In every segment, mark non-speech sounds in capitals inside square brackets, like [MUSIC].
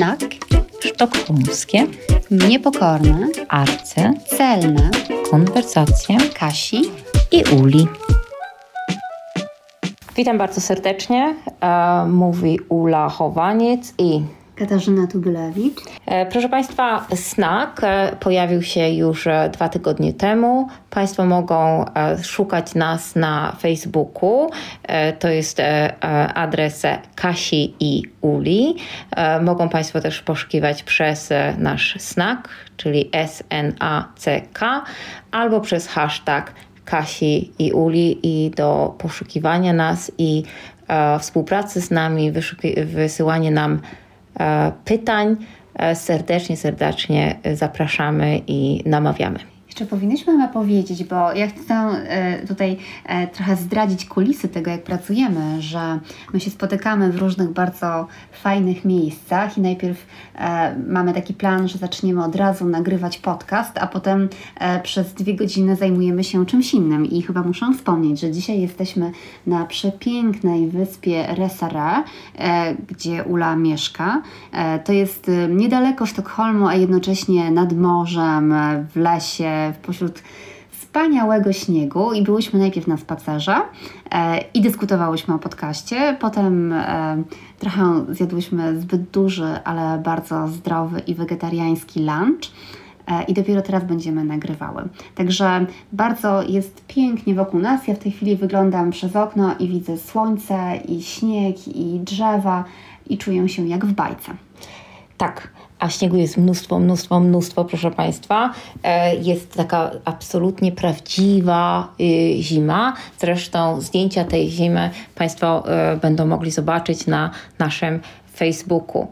Snak, sztokholmskie, Niepokorne, arce, Celne, konwersacje Kasi i uli. Witam bardzo serdecznie. E, mówi Ula Chowaniec i Katarzyna Tubylewicz. E, proszę Państwa, Snack e, pojawił się już e, dwa tygodnie temu. Państwo mogą szukać nas na Facebooku. To jest adres Kasi i Uli. Mogą Państwo też poszukiwać przez nasz Snack, czyli S-N-A-C-K, albo przez hashtag Kasi i Uli i do poszukiwania nas i współpracy z nami, wysyłanie nam pytań. E, serdecznie, serdecznie zapraszamy i namawiamy. Jeszcze powinniśmy chyba powiedzieć, bo ja chcę e, tutaj e, trochę zdradzić kulisy tego, jak pracujemy, że my się spotykamy w różnych bardzo fajnych miejscach i najpierw e, mamy taki plan, że zaczniemy od razu nagrywać podcast, a potem przez dwie godziny zajmujemy się czymś innym. I chyba muszę wspomnieć, że dzisiaj jesteśmy na przepięknej wyspie Resara, gdzie Ula mieszka. To jest niedaleko Sztokholmu, a jednocześnie nad morzem, w lesie pośród wspaniałego śniegu i byłyśmy najpierw na spacerze e, i dyskutowałyśmy o podcaście. Potem e, trochę zjadłyśmy zbyt duży, ale bardzo zdrowy i wegetariański lunch. E, I dopiero teraz będziemy nagrywały. Także bardzo jest pięknie wokół nas. Ja w tej chwili wyglądam przez okno i widzę słońce, i śnieg, i drzewa, i czuję się jak w bajce. Tak, a śniegu jest mnóstwo, mnóstwo, mnóstwo, proszę Państwa. E, jest taka absolutnie prawdziwa y, zima. Zresztą zdjęcia tej zimy Państwo e, będą mogli zobaczyć na naszym Facebooku.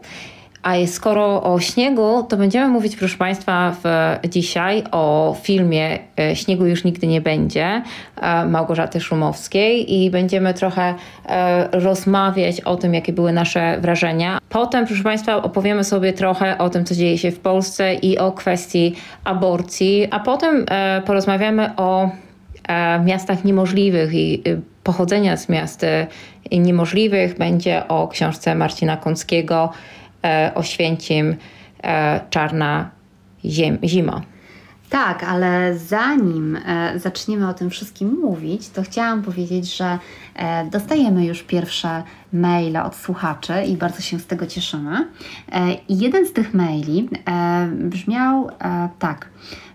A skoro o śniegu, to będziemy mówić, proszę Państwa, w, dzisiaj o filmie e, Śniegu już nigdy nie będzie e, Małgorzaty Szumowskiej i będziemy trochę e, rozmawiać o tym, jakie były nasze wrażenia. Potem, proszę Państwa, opowiemy sobie trochę o tym, co dzieje się w Polsce i o kwestii aborcji, a potem porozmawiamy o miastach niemożliwych i pochodzenia z miast niemożliwych. Będzie o książce Marcina Kąckiego Oświęcim e, Czarna Zima. Tak, ale zanim e, zaczniemy o tym wszystkim mówić, to chciałam powiedzieć, że e, dostajemy już pierwsze maile od słuchaczy i bardzo się z tego cieszymy. E, I jeden z tych maili e, brzmiał e, tak.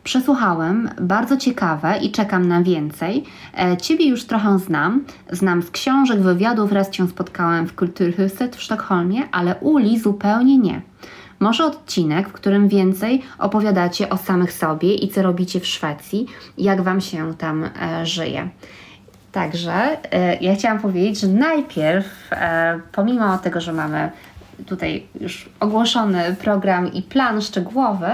Przesłuchałem, bardzo ciekawe i czekam na więcej. E, ciebie już trochę znam, znam z książek, wywiadów, raz Cię spotkałem w Kulturhuset w Sztokholmie, ale Uli zupełnie nie. Może odcinek, w którym więcej opowiadacie o samych sobie i co robicie w Szwecji, jak Wam się tam e, żyje. Także e, ja chciałam powiedzieć, że najpierw, e, pomimo tego, że mamy tutaj już ogłoszony program i plan szczegółowy,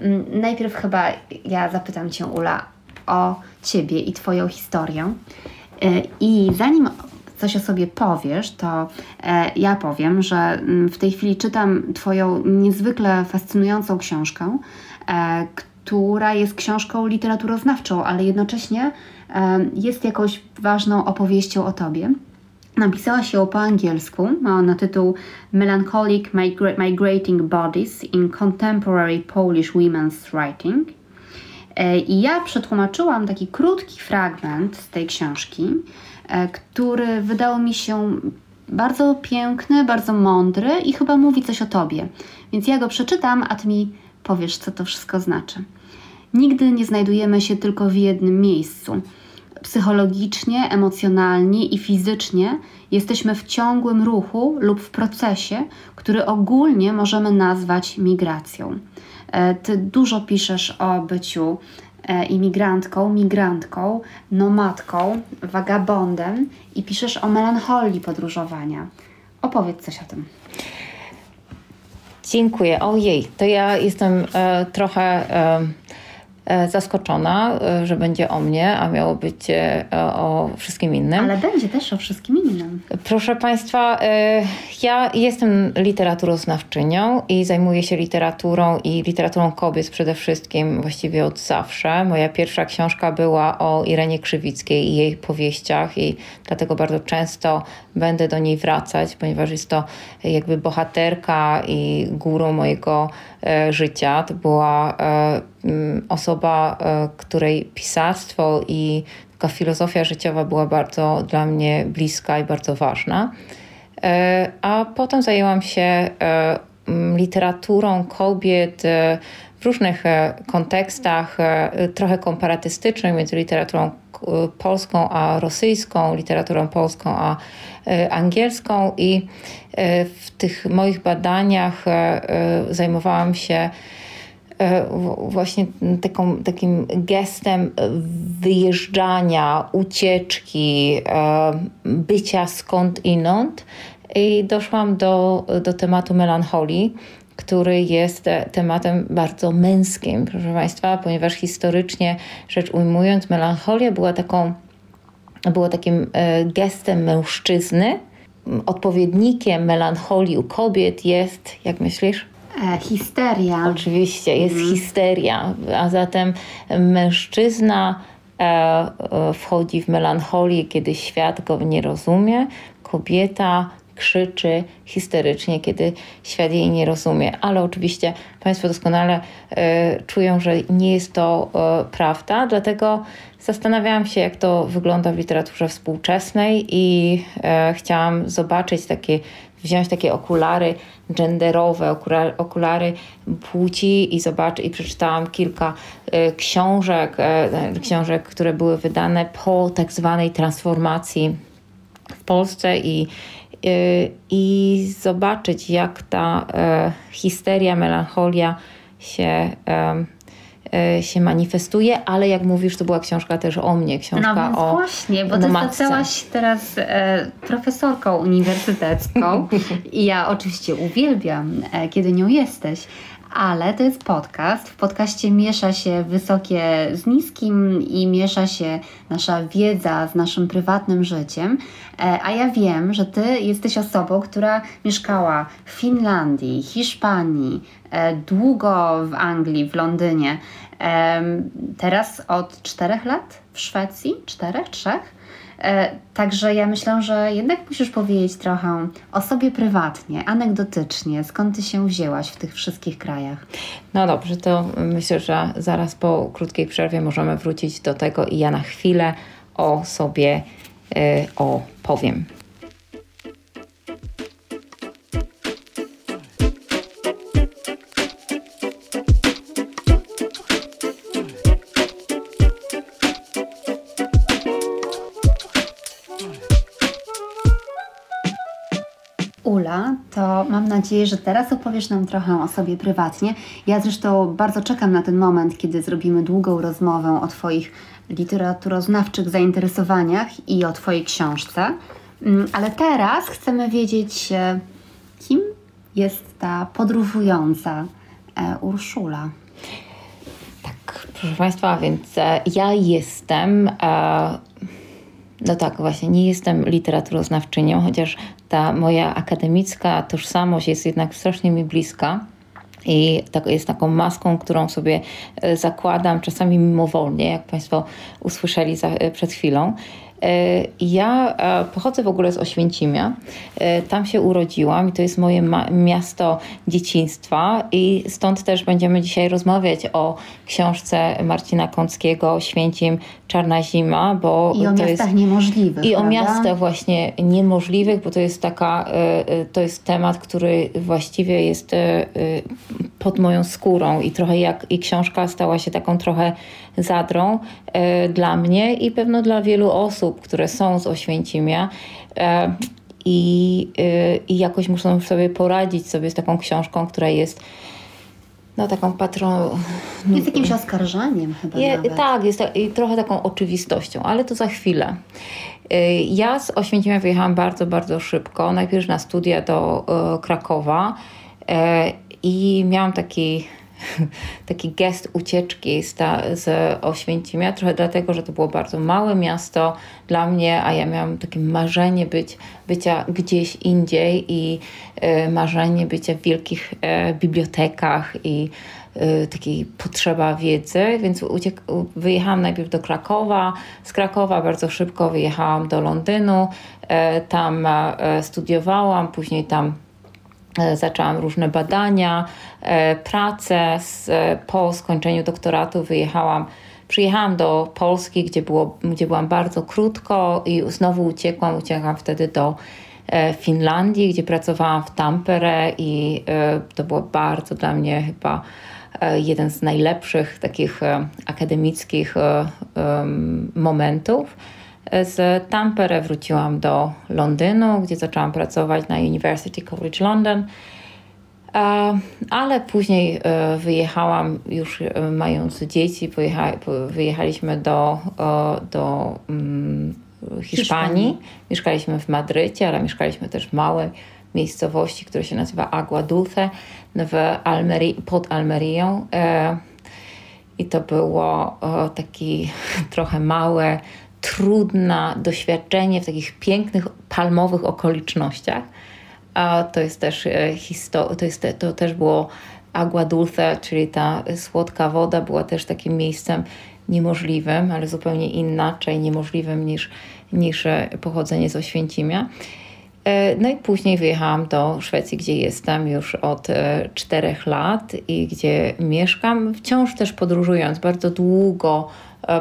m, najpierw chyba ja zapytam Cię, Ula, o Ciebie i Twoją historię. E, I zanim coś o sobie powiesz, to e, ja powiem, że mm, w tej chwili czytam Twoją niezwykle fascynującą książkę, e, która jest książką literaturoznawczą, ale jednocześnie e, jest jakąś ważną opowieścią o Tobie. Napisała ją po angielsku, ma ona tytuł Melancholic Migrating Bodies in Contemporary Polish Women's Writing. I ja przetłumaczyłam taki krótki fragment z tej książki, który wydało mi się bardzo piękny, bardzo mądry i chyba mówi coś o tobie. Więc ja go przeczytam, a ty mi powiesz, co to wszystko znaczy. Nigdy nie znajdujemy się tylko w jednym miejscu. Psychologicznie, emocjonalnie i fizycznie jesteśmy w ciągłym ruchu lub w procesie, który ogólnie możemy nazwać migracją. E, ty dużo piszesz o byciu E, imigrantką, migrantką, nomadką, wagabondem i piszesz o melancholii podróżowania. Opowiedz coś o tym. Dziękuję. Ojej, to ja jestem e, trochę. E, e, zaskoczona, e, że będzie o mnie, a miało być e, o wszystkim innym. Ale będzie też o wszystkim innym. Proszę Państwa, ja jestem literaturoznawczynią i zajmuję się literaturą i literaturą kobiet przede wszystkim właściwie od zawsze. Moja pierwsza książka była o Irenie Krzywickiej i jej powieściach i dlatego bardzo często będę do niej wracać, ponieważ jest to jakby bohaterka i guru mojego życia. To była Mm, osoba, e, której pisarstwo i taka filozofia życiowa była bardzo dla mnie bliska i bardzo ważna. E, a potem zajęłam się e, literaturą kobiet w różnych kontekstach, trochę komparatystycznych między literaturą polską a rosyjską, literaturą polską a angielską i w tych moich badaniach zajmowałam się E, właśnie taką, takim gestem wyjeżdżania, ucieczki, e, bycia skąd inąd. I doszłam do, do tematu melancholii, który jest tematem bardzo męskim, proszę Państwa, ponieważ historycznie rzecz ujmując, melancholia była taką, była takim e, gestem mężczyzny. Odpowiednikiem melancholii u kobiet jest, jak myślisz? E, histeria. Oczywiście, jest mhm. histeria, a zatem mężczyzna e, wchodzi w melancholię, kiedy świat go nie rozumie, kobieta krzyczy histerycznie, kiedy świat jej nie rozumie. Ale oczywiście Państwo doskonale e, czują, że nie jest to e, prawda, dlatego zastanawiałam się, jak to wygląda w literaturze współczesnej i e, chciałam zobaczyć takie wziąć takie okulary genderowe, okulary, płci i zobaczyć i przeczytałam kilka y, książek, y, książek, które były wydane po tak zwanej transformacji w Polsce i, y, i zobaczyć, jak ta histeria, melancholia się E, się manifestuje, ale jak mówisz, to była książka też o mnie, książka no, więc o właśnie, bo ty zostałaś teraz e, profesorką uniwersytecką [LAUGHS] i ja oczywiście uwielbiam, e, kiedy nią jesteś, ale to jest podcast. W podcaście miesza się wysokie z niskim i miesza się nasza wiedza z naszym prywatnym życiem. E, a ja wiem, że Ty jesteś osobą, która mieszkała w Finlandii, Hiszpanii, e, długo w Anglii, w Londynie. Teraz od czterech lat w Szwecji, czterech, trzech. E, także ja myślę, że jednak musisz powiedzieć trochę o sobie prywatnie, anegdotycznie, skąd ty się wzięłaś w tych wszystkich krajach. No dobrze, to myślę, że zaraz po krótkiej przerwie możemy wrócić do tego i ja na chwilę o sobie y, opowiem. Nadzieję, że teraz opowiesz nam trochę o sobie prywatnie. Ja zresztą bardzo czekam na ten moment, kiedy zrobimy długą rozmowę o Twoich literaturoznawczych zainteresowaniach i o Twojej książce. Mm, ale teraz chcemy wiedzieć, e, kim jest ta podróżująca e, Urszula. Tak, proszę Państwa, więc e, ja jestem. No tak, właśnie, nie jestem literaturoznawczynią, chociaż ta moja akademicka tożsamość jest jednak strasznie mi bliska. I tak, jest taką maską, którą sobie e, zakładam, czasami mimowolnie, jak Państwo usłyszeli za, e, przed chwilą. E, ja pochodzę w ogóle z Oświęcimia. Tam się urodziłam i to jest moje miasto dzieciństwa i stąd też będziemy dzisiaj rozmawiać o książce Marcina Kąckiego Święcim Czarna Zima, bo I o to miastach jest, niemożliwych. I prawda? o miastach właśnie niemożliwych, bo to jest taka, to jest temat, który właściwie jest pod moją skórą i trochę jak i książka stała się taką trochę zadrą e, dla mnie i pewno dla wielu osób, które są z Oświęcimia. E, i, e, I jakoś muszą sobie poradzić sobie z taką książką, która jest no taką patroną. Jest jakimś oskarżaniem chyba Je, Tak, jest ta, trochę taką oczywistością, ale to za chwilę. Ja z Oświęcimia wyjechałam bardzo, bardzo szybko. Najpierw na studia do Krakowa i miałam taki [LAUGHS] taki gest ucieczki z, ta, z Oświęcimia, trochę dlatego, że to było bardzo małe miasto dla mnie, a ja miałam takie marzenie być, bycia gdzieś indziej i e, marzenie bycia w wielkich e, bibliotekach i Y, takiej potrzeba wiedzy, więc uciek- wyjechałam najpierw do Krakowa, z Krakowa bardzo szybko wyjechałam do Londynu, e, tam e, studiowałam, później tam e, zaczęłam różne badania, pracę. Po skończeniu doktoratu wyjechałam Przyjechałam do Polski, gdzie, było, gdzie byłam bardzo krótko i znowu uciekłam. Uciekłam wtedy do Finlandii, gdzie pracowałam w Tampere i to było bardzo dla mnie chyba E, jeden z najlepszych takich e, akademickich e, momentów. Z Tampere wróciłam do Londynu, gdzie zaczęłam pracować na University College London. Ale później wyjechałam już mając dzieci, wyjechaliśmy do, do mm, Hiszpanii. Hiszpanii. Mieszkaliśmy w Madrycie, ale mieszkaliśmy też w małej miejscowości, która się nazywa Agua Dulce w Almerii, pod Almerią. E, I to było taki [LAUGHS] trochę małe, trudne doświadczenie w takich pięknych, palmowych okolicznościach. A to jest też e, historia, to, jest, to też było agua dulce, czyli ta słodka woda była też takim miejscem niemożliwym, ale zupełnie inaczej niemożliwym niż, niż e, pochodzenie z Oświęcimia. E, no i później wyjechałam do Szwecji, gdzie jestem już od czterech lat i gdzie mieszkam, wciąż też podróżując. Bardzo długo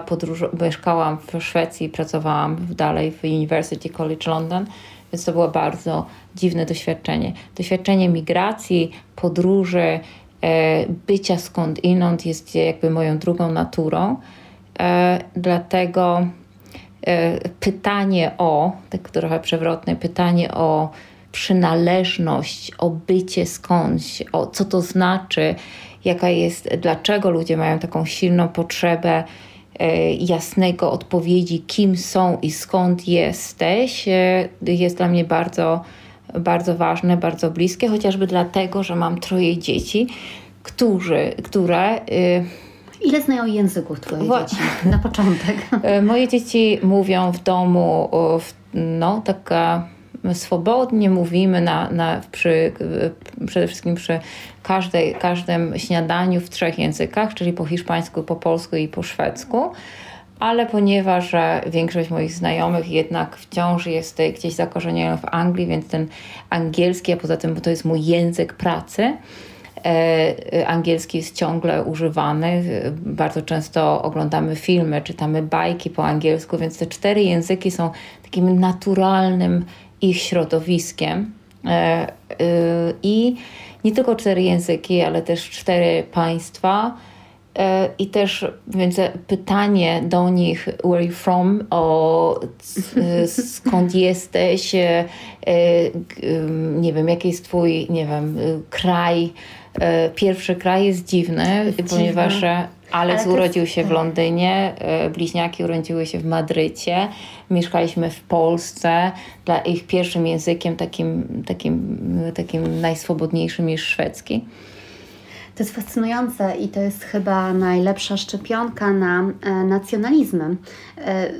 podróż- mieszkałam w Szwecji, pracowałam dalej w University College London, więc to było bardzo dziwne doświadczenie. Doświadczenie migracji, podróży, bycia skąd inąd jest jakby moją drugą naturą. Dlatego E, pytanie o, tak trochę przewrotne, pytanie o przynależność, o bycie skądś, o co to znaczy, jaka jest, dlaczego ludzie mają taką silną potrzebę e, jasnego odpowiedzi, kim są i skąd jesteś, e, jest dla mnie bardzo, bardzo ważne, bardzo bliskie, chociażby dlatego, że mam troje dzieci, którzy, które Ile znają języków Twoje dzieci? Na początek. [LAUGHS] E, moje dzieci mówią w domu, no tak swobodnie mówimy na, na, przy, przede wszystkim przy każdej, każdym śniadaniu w trzech językach, czyli po hiszpańsku, po polsku i po szwedzku. Ale ponieważ większość moich znajomych jednak wciąż jest gdzieś zakorzeniona w Anglii, więc ten angielski, a poza tym bo to jest mój język pracy, E, angielski jest ciągle używany. Bardzo często oglądamy filmy, czytamy bajki po angielsku, więc te cztery języki są takim naturalnym ich środowiskiem. E, e, I nie tylko cztery języki, ale też cztery państwa. I też więc pytanie do nich, where are you from, o skąd jesteś, nie wiem, jaki jest twój, nie wiem, kraj, E, pierwszy kraj jest dziwny, jest ponieważ. Alex Ale urodził się w tak. Londynie, e, bliźniaki urodziły się w Madrycie, mieszkaliśmy w Polsce. Dla ich pierwszym językiem takim, takim, takim najswobodniejszym jest szwedzki. To jest fascynujące i to jest chyba najlepsza szczepionka na e, nacjonalizmy. E,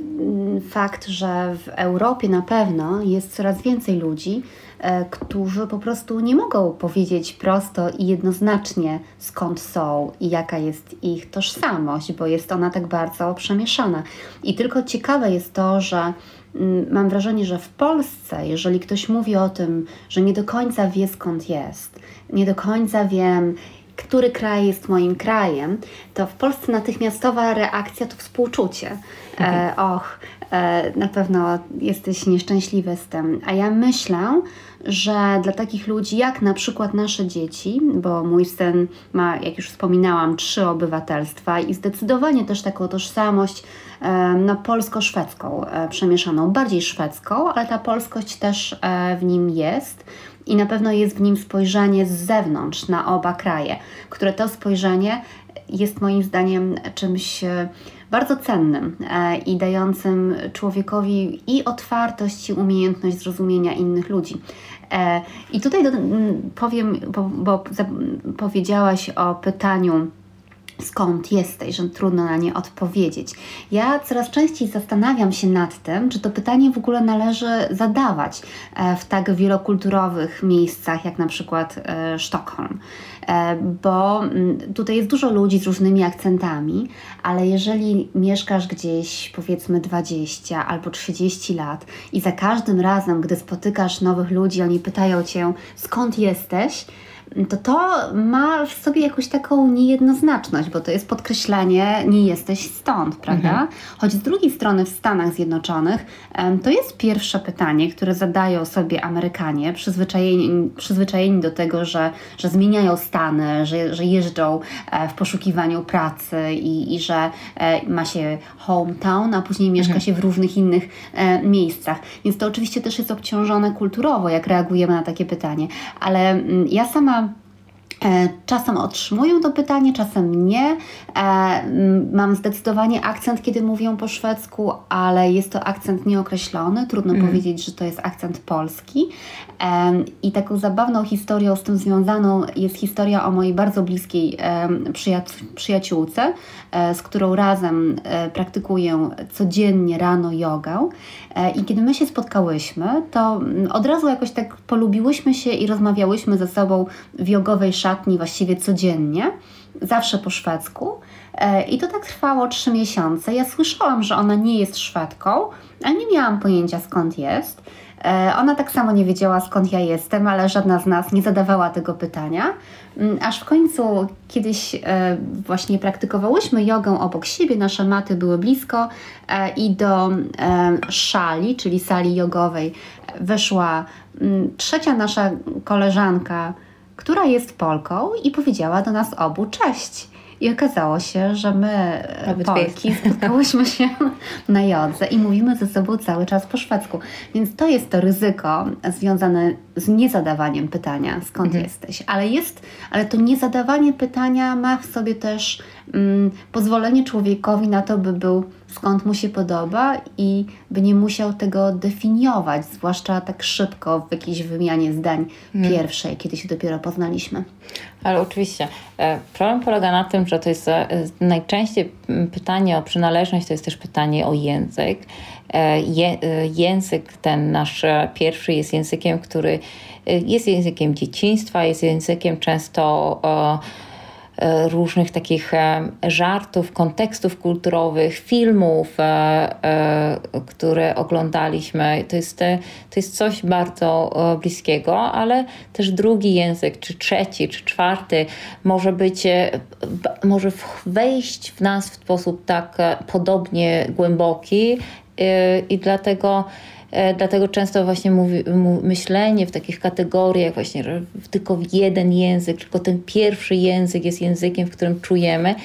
fakt, że w Europie na pewno jest coraz więcej ludzi, e, którzy po prostu nie mogą powiedzieć prosto i jednoznacznie skąd są i jaka jest ich tożsamość, bo jest ona tak bardzo przemieszana. I tylko ciekawe jest to, że mm, mam wrażenie, że w Polsce, jeżeli ktoś mówi o tym, że nie do końca wie skąd jest, nie do końca wiem, który kraj jest moim krajem, to w Polsce natychmiastowa reakcja to współczucie. E, mhm. och, e, na pewno jesteś nieszczęśliwy z tym. A ja myślę, że dla takich ludzi, jak na przykład nasze dzieci, bo mój syn ma, jak już wspominałam, trzy obywatelstwa i zdecydowanie też taką tożsamość e, no, polsko-szwedzką e, przemieszaną, bardziej szwedzką, ale ta polskość też e, w nim jest i na pewno jest w nim spojrzenie z zewnątrz na oba kraje, które to spojrzenie jest moim zdaniem czymś e, bardzo cennym e, i dającym człowiekowi i otwartość, i umiejętność zrozumienia innych ludzi. E, I tutaj powiem, bo, bo powiedziałaś o pytaniu, skąd jesteś, że trudno na nie odpowiedzieć. Ja coraz częściej zastanawiam się nad tym, czy to pytanie w ogóle należy zadawać e, w tak wielokulturowych miejscach, jak na przykład e, Sztokholm. E, bo mm, tutaj jest dużo ludzi z różnymi akcentami, ale jeżeli mieszkasz gdzieś powiedzmy 20 albo 30 lat i za każdym razem, gdy spotykasz nowych ludzi, oni pytają cię, skąd jesteś, to to ma w sobie jakąś taką niejednoznaczność, bo to jest podkreślenie, nie jesteś stąd, prawda? Mhm. Choć z drugiej strony w Stanach Zjednoczonych to jest pierwsze pytanie, które zadają sobie Amerykanie, przyzwyczajeni, przyzwyczajeni do tego, że, że zmieniają stany, że, że jeżdżą e, w poszukiwaniu pracy i, i że e, ma się hometown, a później mieszka mhm. się w różnych innych e, miejscach. Więc to oczywiście też jest obciążone kulturowo, jak reagujemy na takie pytanie. Ale mm, ja sama czasem otrzymuję to pytanie, czasem nie. E, mam zdecydowanie akcent, kiedy mówię po szwedzku, ale jest to akcent nieokreślony. Trudno mm. powiedzieć, że to jest akcent polski. E, I taką zabawną historią z tym związaną jest historia o mojej bardzo bliskiej przyjaciółce, z którą razem praktykuję codziennie rano jogę. I kiedy my się spotkałyśmy, to mm, od razu jakoś tak polubiłyśmy się i rozmawiałyśmy ze sobą w jogowej szatni właściwie codziennie, zawsze po szwedzku. E, I to tak trwało trzy miesiące. Ja słyszałam, że ona nie jest Szwedką, ale nie miałam pojęcia skąd jest. E, ona tak samo nie wiedziała skąd ja jestem, ale żadna z nas nie zadawała tego pytania. Mm, aż w końcu kiedyś e, właśnie praktykowałyśmy jogę obok siebie, nasze maty były blisko i do szali, czyli sali jogowej, weszła mm, trzecia nasza koleżanka, która jest Polką i powiedziała do nas obu cześć. I okazało się, że my, Polki, [LAUGHS] spotkałyśmy się na jodze i mówimy ze sobą cały czas po szwedzku. Więc to jest to ryzyko związane z niezadawaniem pytania, skąd mhm. jesteś. Ale jest, ale to niezadawanie pytania ma w sobie też mm, pozwolenie człowiekowi na to, by był skąd mu się podoba i by nie musiał tego definiować, zwłaszcza tak szybko w jakiejś wymianie zdań hmm. pierwszej, kiedy się dopiero poznaliśmy. Ale oczywiście. E, problem polega na tym, że to jest e, najczęściej pytanie o przynależność, to jest też pytanie o język. E, je, język ten nasz pierwszy jest językiem, który jest językiem dzieciństwa, jest językiem często różnych takich e, żartów, kontekstów kulturowych, filmów, e, które oglądaliśmy. To jest, to jest coś bardzo bliskiego, ale też drugi język, czy trzeci, czy czwarty może być, może wejść w nas w sposób tak podobnie głęboki i dlatego E, dlatego często właśnie mówi, myślenie w takich kategoriach, właśnie tylko jeden język, tylko ten pierwszy język jest językiem, w którym czujemy,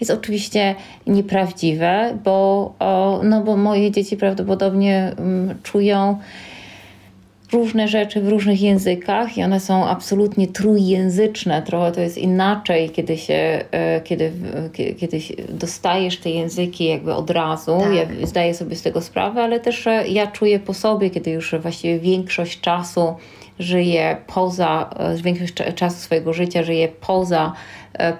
jest oczywiście nieprawdziwe, bo, no bo moje dzieci prawdopodobnie mm, czują różne rzeczy w różnych językach i one są absolutnie trójjęzyczne. Trochę to jest inaczej, kiedy się, e, kiedy, kiedy dostajesz te języki jakby od razu. Tak. Ja zdaję sobie z tego sprawę, ale też e, ja czuję po sobie, kiedy już właściwie większość czasu żyję poza, e, większość czasu swojego życia żyję poza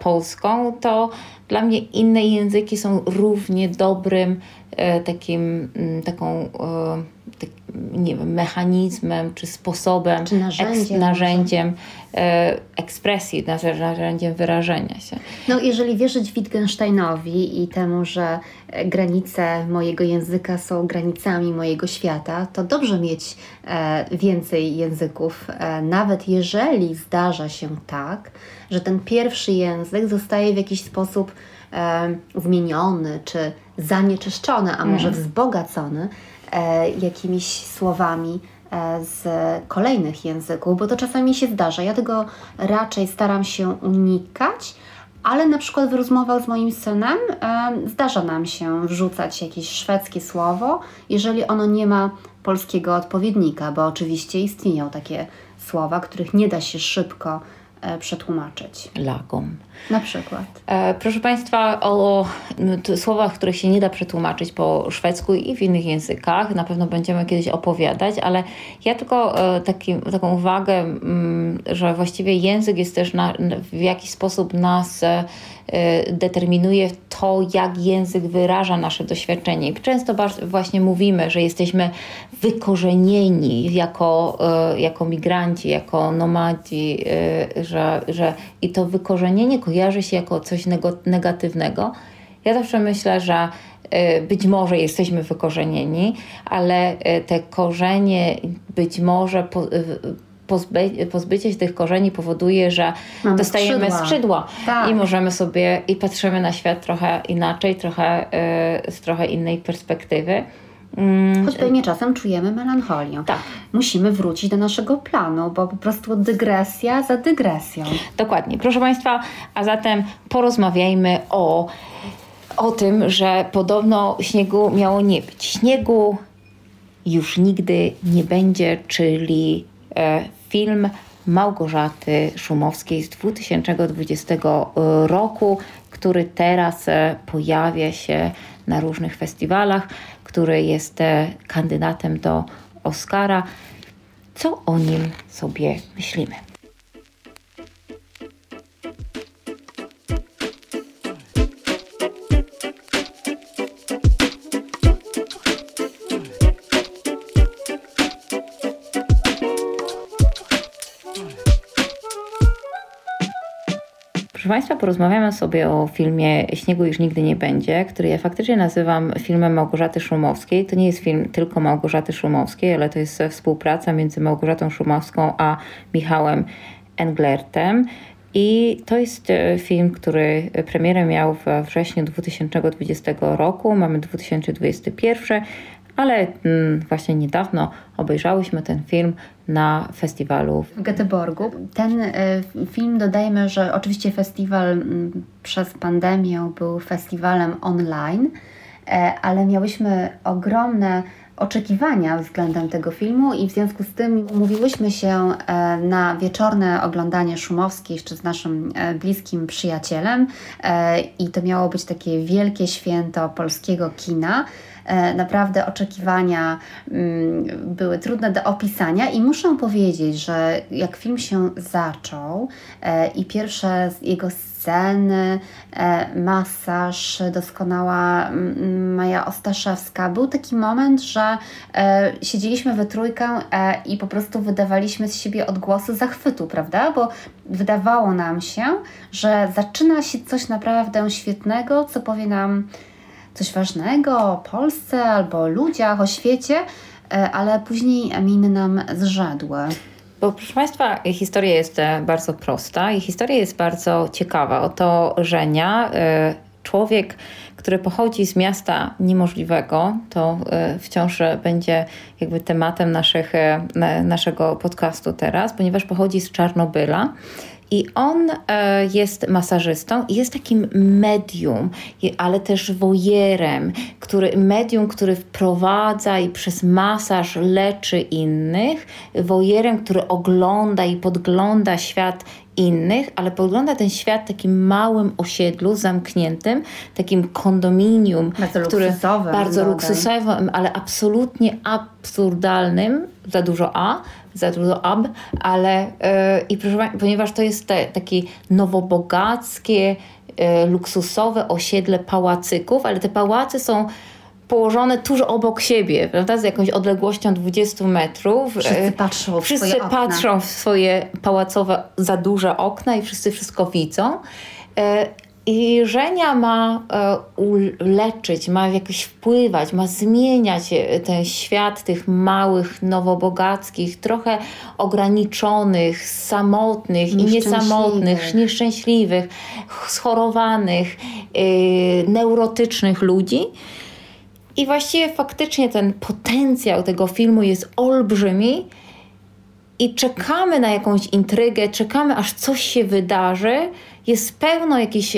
Polską, to dla mnie inne języki są równie dobrym takim, taką tak, nie wiem, mechanizmem czy sposobem, czy narzędziem, eks, narzędziem e, ekspresji, narzędziem wyrażenia się. No, jeżeli wierzyć Wittgensteinowi i temu, że granice mojego języka są granicami mojego świata, to dobrze mieć e, więcej języków, e, nawet jeżeli zdarza się tak, że ten pierwszy język zostaje w jakiś sposób e, zmieniony czy zanieczyszczony, a może mm. wzbogacony E, jakimiś słowami e, z kolejnych języków, bo to czasami się zdarza. Ja tego raczej staram się unikać, ale na przykład w rozmowach z moim synem e, zdarza nam się wrzucać jakieś szwedzkie słowo, jeżeli ono nie ma polskiego odpowiednika, bo oczywiście istnieją takie słowa, których nie da się szybko e, przetłumaczyć. Lagom. Na przykład. E, proszę Państwa, o słowach, których się nie da przetłumaczyć po szwedzku i w innych językach, na pewno będziemy kiedyś opowiadać, ale ja tylko e, taki, taką uwagę, że właściwie język jest też na, w jakiś sposób nas e, determinuje to, jak język wyraża nasze doświadczenie. Często właśnie mówimy, że jesteśmy wykorzenieni jako, e, jako migranci, jako nomadzi, e, że, że i to wykorzenienie kojarzy się jako coś negatywnego. Ja zawsze myślę, że być może jesteśmy wykorzenieni, ale te korzenie być może pozby, pozbycie się tych korzeni powoduje, że Mamy dostajemy skrzydła, skrzydła tak. i możemy sobie i patrzymy na świat trochę inaczej, trochę y, z trochę innej perspektywy. Mm. Choć pewnie czasem czujemy melancholię. Tak. Musimy wrócić do naszego planu, bo po prostu dygresja za dygresją. Dokładnie. Proszę Państwa, a zatem porozmawiajmy o, o tym, że podobno śniegu miało nie być. Śniegu już nigdy nie będzie, czyli e, film Małgorzaty Szumowskiej z 2020 roku, który teraz e, pojawia się na różnych festiwalach który jest e, kandydatem do Oscara. Co o nim sobie myślimy? Państwa, porozmawiamy sobie o filmie Śniegu już nigdy nie będzie, który ja faktycznie nazywam filmem Małgorzaty Szumowskiej. To nie jest film tylko Małgorzaty Szumowskiej, ale to jest współpraca między Małgorzatą Szumowską a Michałem Englertem. I to jest e, film, który premierę miał we wrześniu 2020 roku. Mamy 2021 ale mm, właśnie niedawno obejrzałyśmy ten film na festiwalu w Göteborgu. Ten y, film dodajmy, że oczywiście festiwal y, przez pandemię był festiwalem online, y, ale miałyśmy ogromne oczekiwania względem tego filmu i w związku z tym umówiłyśmy się e, na wieczorne oglądanie Szumowskiej jeszcze z naszym e, bliskim przyjacielem i to miało być takie wielkie święto polskiego kina. E, naprawdę oczekiwania mm, były trudne do opisania i muszę powiedzieć, że jak film się zaczął e, i pierwsze jego sceny, e, masaż, doskonała mm, Maja Ostaszewska. Był taki moment, że siedzieliśmy we trójkę i po prostu wydawaliśmy z siebie odgłosy zachwytu, prawda? Bo wydawało nam się, że zaczyna się coś naprawdę świetnego, co powie nam coś ważnego o Polsce albo o ludziach, o świecie, e, ale później miny nam zrzedły. Bo proszę Państwa, historia jest e, bardzo prosta i historia jest bardzo ciekawa. Oto Żenia, e, człowiek, który pochodzi z miasta niemożliwego, to wciąż będzie jakby tematem naszych, naszego podcastu teraz, ponieważ pochodzi z Czarnobyla. I on e, jest masażystą i jest takim medium, ale też wojerem, który, medium, który wprowadza i przez masaż leczy innych, wojerem, który ogląda i podgląda świat innych, ale podgląda ten świat takim małym osiedlu, zamkniętym, takim kondominium, bardzo który luksusowym, bardzo luksusowym, ale absolutnie absurdalnym, za dużo A, za dużo ab, ale yy, i proszę, ponieważ to jest te, takie nowobogackie, yy, luksusowe osiedle pałacyków, ale te pałacy są położone tuż obok siebie, prawda, z jakąś odległością 20 metrów. Wszyscy patrzą w wszyscy swoje patrzą w swoje pałacowe za duże okna i wszyscy wszystko widzą. E, I Żenia ma e, uleczyć, ma jakoś wpływać, ma zmieniać e, ten świat tych małych, nowobogackich, trochę ograniczonych, samotnych i niesamotnych, nieszczęśliwych, schorowanych, neurotycznych ludzi. I właściwie faktycznie ten potencjał tego filmu jest olbrzymi i czekamy na jakąś intrygę, czekamy aż coś się wydarzy. Jest pełno jakichś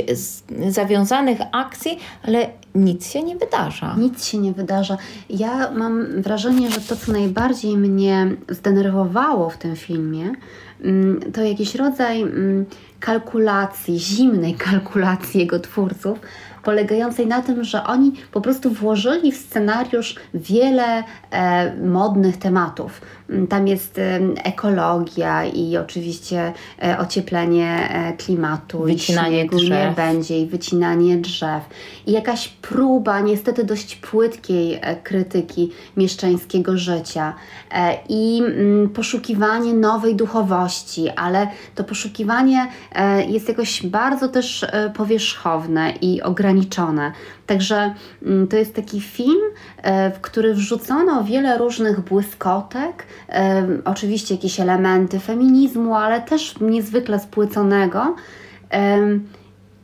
zawiązanych akcji, ale nic się nie wydarza. Nic się nie wydarza. Ja mam wrażenie, że to, co najbardziej mnie zdenerwowało w tym filmie, mm, to jakiś rodzaj mm, kalkulacji, zimnej [LAUGHS] kalkulacji jego twórców, polegającej na tym, że oni po prostu włożyli w scenariusz wiele e, modnych tematów. Mm, tam jest ekologia i oczywiście e, ocieplenie e, klimatu, Wycinanie i śniegu nie będzie, i wycinanie drzew. I jakaś próba, niestety dość płytkiej e, krytyki mieszczańskiego życia i mm, poszukiwanie nowej duchowości, ale to poszukiwanie jest jakoś bardzo też powierzchowne i ograniczone. Także mm, to jest taki film, e, w który wrzucono wiele różnych błyskotek, e, oczywiście jakieś elementy feminizmu, ale też niezwykle spłyconego. Em,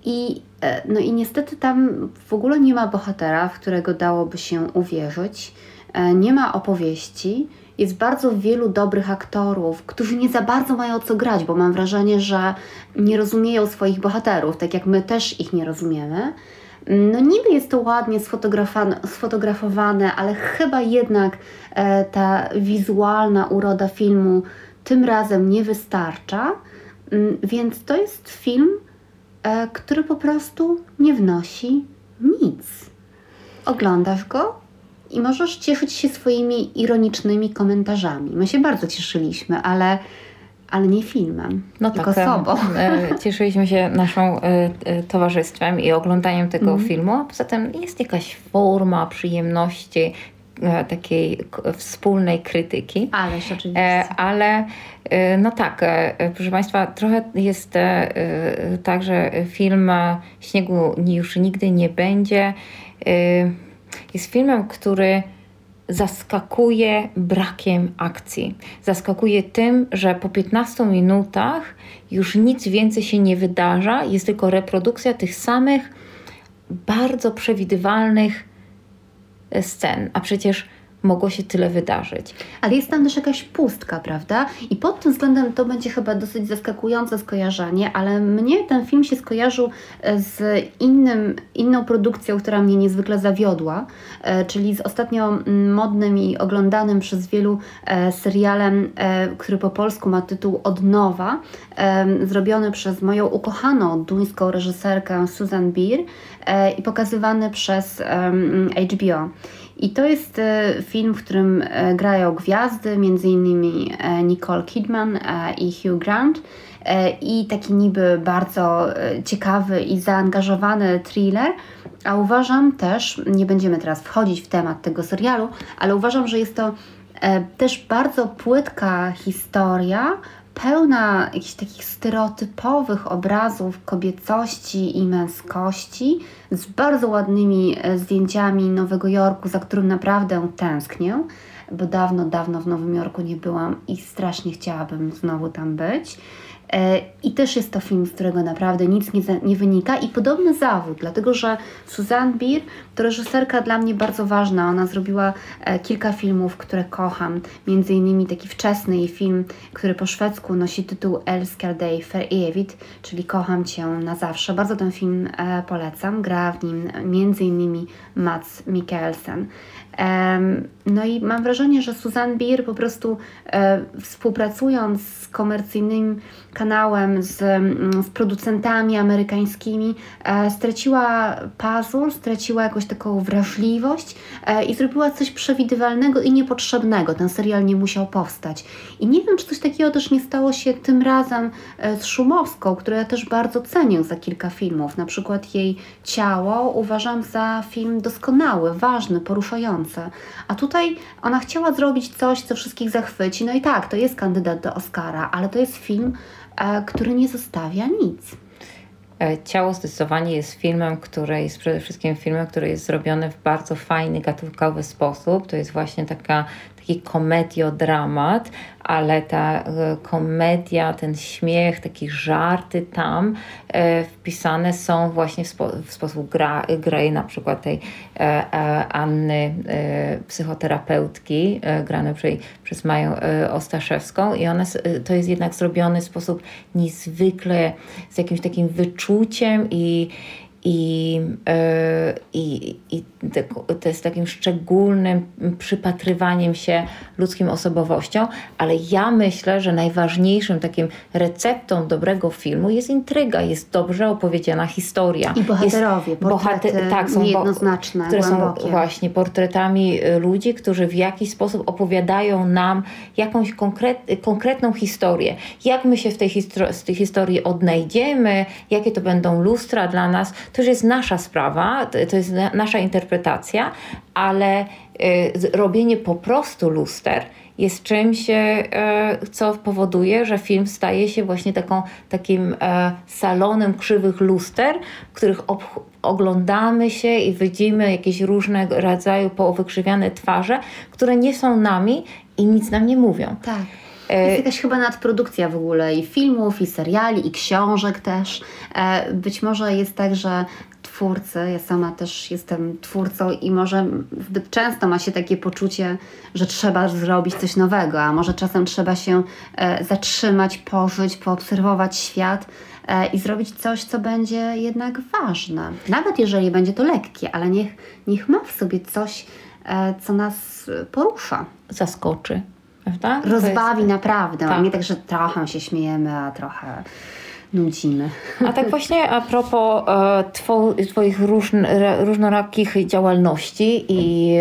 I, e, no i niestety tam w ogóle nie ma bohatera, w którego dałoby się uwierzyć. E, Nie ma opowieści. Jest bardzo wielu dobrych aktorów, którzy nie za bardzo mają co grać, bo mam wrażenie, że nie rozumieją swoich bohaterów, tak jak my też ich nie rozumiemy. No niby jest to ładnie sfotografowane, ale chyba jednak e, ta wizualna uroda filmu tym razem nie wystarcza. Mm, Więc to jest film, e, który po prostu nie wnosi nic. Oglądasz go i możesz cieszyć się swoimi ironicznymi komentarzami. My się bardzo cieszyliśmy, ale, ale nie filmem, No tylko tak, sobą. e, cieszyliśmy się naszą e, e, towarzystwem i oglądaniem tego Mhm. filmu, a poza tym jest jakaś forma przyjemności, takiej wspólnej krytyki. Ależ oczywiście. Ale no tak, proszę Państwa, trochę jest tak, że film Śniegu już nigdy nie będzie. Jest filmem, który zaskakuje brakiem akcji. Zaskakuje tym, że po 15 minutach już nic więcej się nie wydarza, jest tylko reprodukcja tych samych bardzo przewidywalnych e, scen, a przecież mogło się tyle wydarzyć. Ale jest tam też jakaś pustka, prawda? I pod tym względem to będzie chyba dosyć zaskakujące skojarzenie, ale mnie ten film się skojarzył e, z innym, inną produkcją, która mnie niezwykle zawiodła, e, czyli z ostatnio mm, modnym i oglądanym przez wielu e, serialem, który po polsku ma tytuł Od nowa, e, zrobiony przez moją ukochaną duńską reżyserkę Susan Beer i pokazywany przez HBO. I to jest e, film, w którym e, grają gwiazdy, m.in. e, Nicole Kidman i Hugh Grant. I taki niby bardzo ciekawy i zaangażowany thriller. A uważam też, nie będziemy teraz wchodzić w temat tego serialu, ale uważam, że jest to też bardzo płytka historia, pełna jakichś takich stereotypowych obrazów kobiecości i męskości, z bardzo ładnymi e, zdjęciami Nowego Jorku, za którym naprawdę tęsknię, bo dawno, dawno w Nowym Jorku nie byłam i strasznie chciałabym znowu tam być. E, I też jest to film, z którego naprawdę nic nie, nie wynika i podobny zawód, dlatego że Suzanne Bier to reżyserka dla mnie bardzo ważna. Ona zrobiła e, kilka filmów, które kocham, między innymi taki wczesny jej film, który po szwedzku nosi tytuł Elskar dig för evigt, czyli Kocham Cię na zawsze. Bardzo ten film e, polecam. Gra w nim między innymi Mats Mikkelsen. No i mam wrażenie, że Susan Bier po prostu e, współpracując z komercyjnym kanałem, z, mm, z producentami amerykańskimi, e, straciła pazur, straciła jakąś taką wrażliwość e, i zrobiła coś przewidywalnego i niepotrzebnego. Ten serial nie musiał powstać. I nie wiem, czy coś takiego też nie stało się tym razem z Szumowską, którą ja też bardzo cenię za kilka filmów. Na przykład jej Ciało uważam za film doskonały, ważny, poruszający. A tutaj ona chciała zrobić coś, co wszystkich zachwyci. No i tak, to jest kandydat do Oscara, ale to jest film, e, który nie zostawia nic. E, Ciało zdecydowanie jest filmem, który jest przede wszystkim filmem, który jest zrobiony w bardzo fajny, gatunkowy sposób. To jest właśnie taka, taki komediodramat, ale ta e, komedia, ten śmiech, takie żarty tam e, wpisane są właśnie w, spo, w sposób gra, gry na przykład tej e, Anny, psychoterapeutki, granej przez, Maję Ostaszewską. I one, to jest jednak zrobione w sposób niezwykle, z jakimś takim wyczuciem i i, e, i, i to jest takim szczególnym przypatrywaniem się ludzkim osobowościom, ale ja myślę, że najważniejszym takim receptą dobrego filmu jest intryga, jest dobrze opowiedziana historia. I bohaterowie, jest portrety bohater, tak, są jednoznaczne, które głębokie. są właśnie portretami y, ludzi, którzy w jakiś sposób opowiadają nam jakąś konkret, konkretną historię. Jak my się w tej, z tej historii odnajdziemy, jakie to będą lustra dla nas, to już jest nasza sprawa, to jest nasza interpretacja, ale y, robienie po prostu luster jest czymś, e, co powoduje, że film staje się właśnie taką, takim e, salonem krzywych luster, w których oglądamy się i widzimy jakieś różnego rodzaju powykrzywiane twarze, które nie są nami i nic nam nie mówią. Tak. E, jest jakaś chyba nadprodukcja w ogóle i filmów, i seriali, i książek też. Być może jest tak, że twórcy, ja sama też jestem twórcą i może zbyt często ma się takie poczucie, że trzeba zrobić coś nowego, a może czasem trzeba się e, zatrzymać, pożyć, poobserwować świat e, i zrobić coś, co będzie jednak ważne. Nawet jeżeli będzie to lekkie, ale niech, niech ma w sobie coś, e, co nas porusza. Zaskoczy. Prawda? Rozbawi jest... naprawdę. Tak. Nie tak, że trochę się śmiejemy, a trochę nudzimy. A tak właśnie a propos e, Twoich różnorakich działalności i,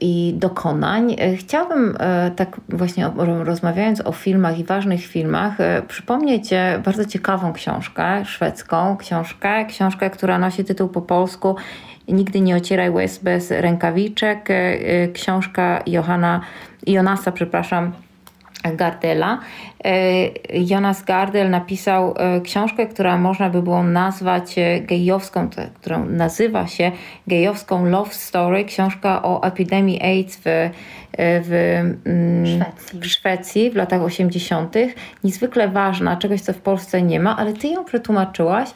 i dokonań, e, chciałabym e, tak właśnie rozmawiając o filmach i ważnych filmach, przypomnieć bardzo ciekawą książkę szwedzką, książkę, książkę, która nosi tytuł po polsku Nigdy nie ocieraj łez bez rękawiczek, książka Johana, Jonasa, przepraszam, Gardela. E, Jonas Gardel napisał e, książkę, która można by było nazwać e, gejowską, którą nazywa się gejowską love story, książka o epidemii AIDS w, w, mm, Szwecji. w Szwecji w latach 80. Niezwykle ważna, czegoś co w Polsce nie ma, ale ty ją przetłumaczyłaś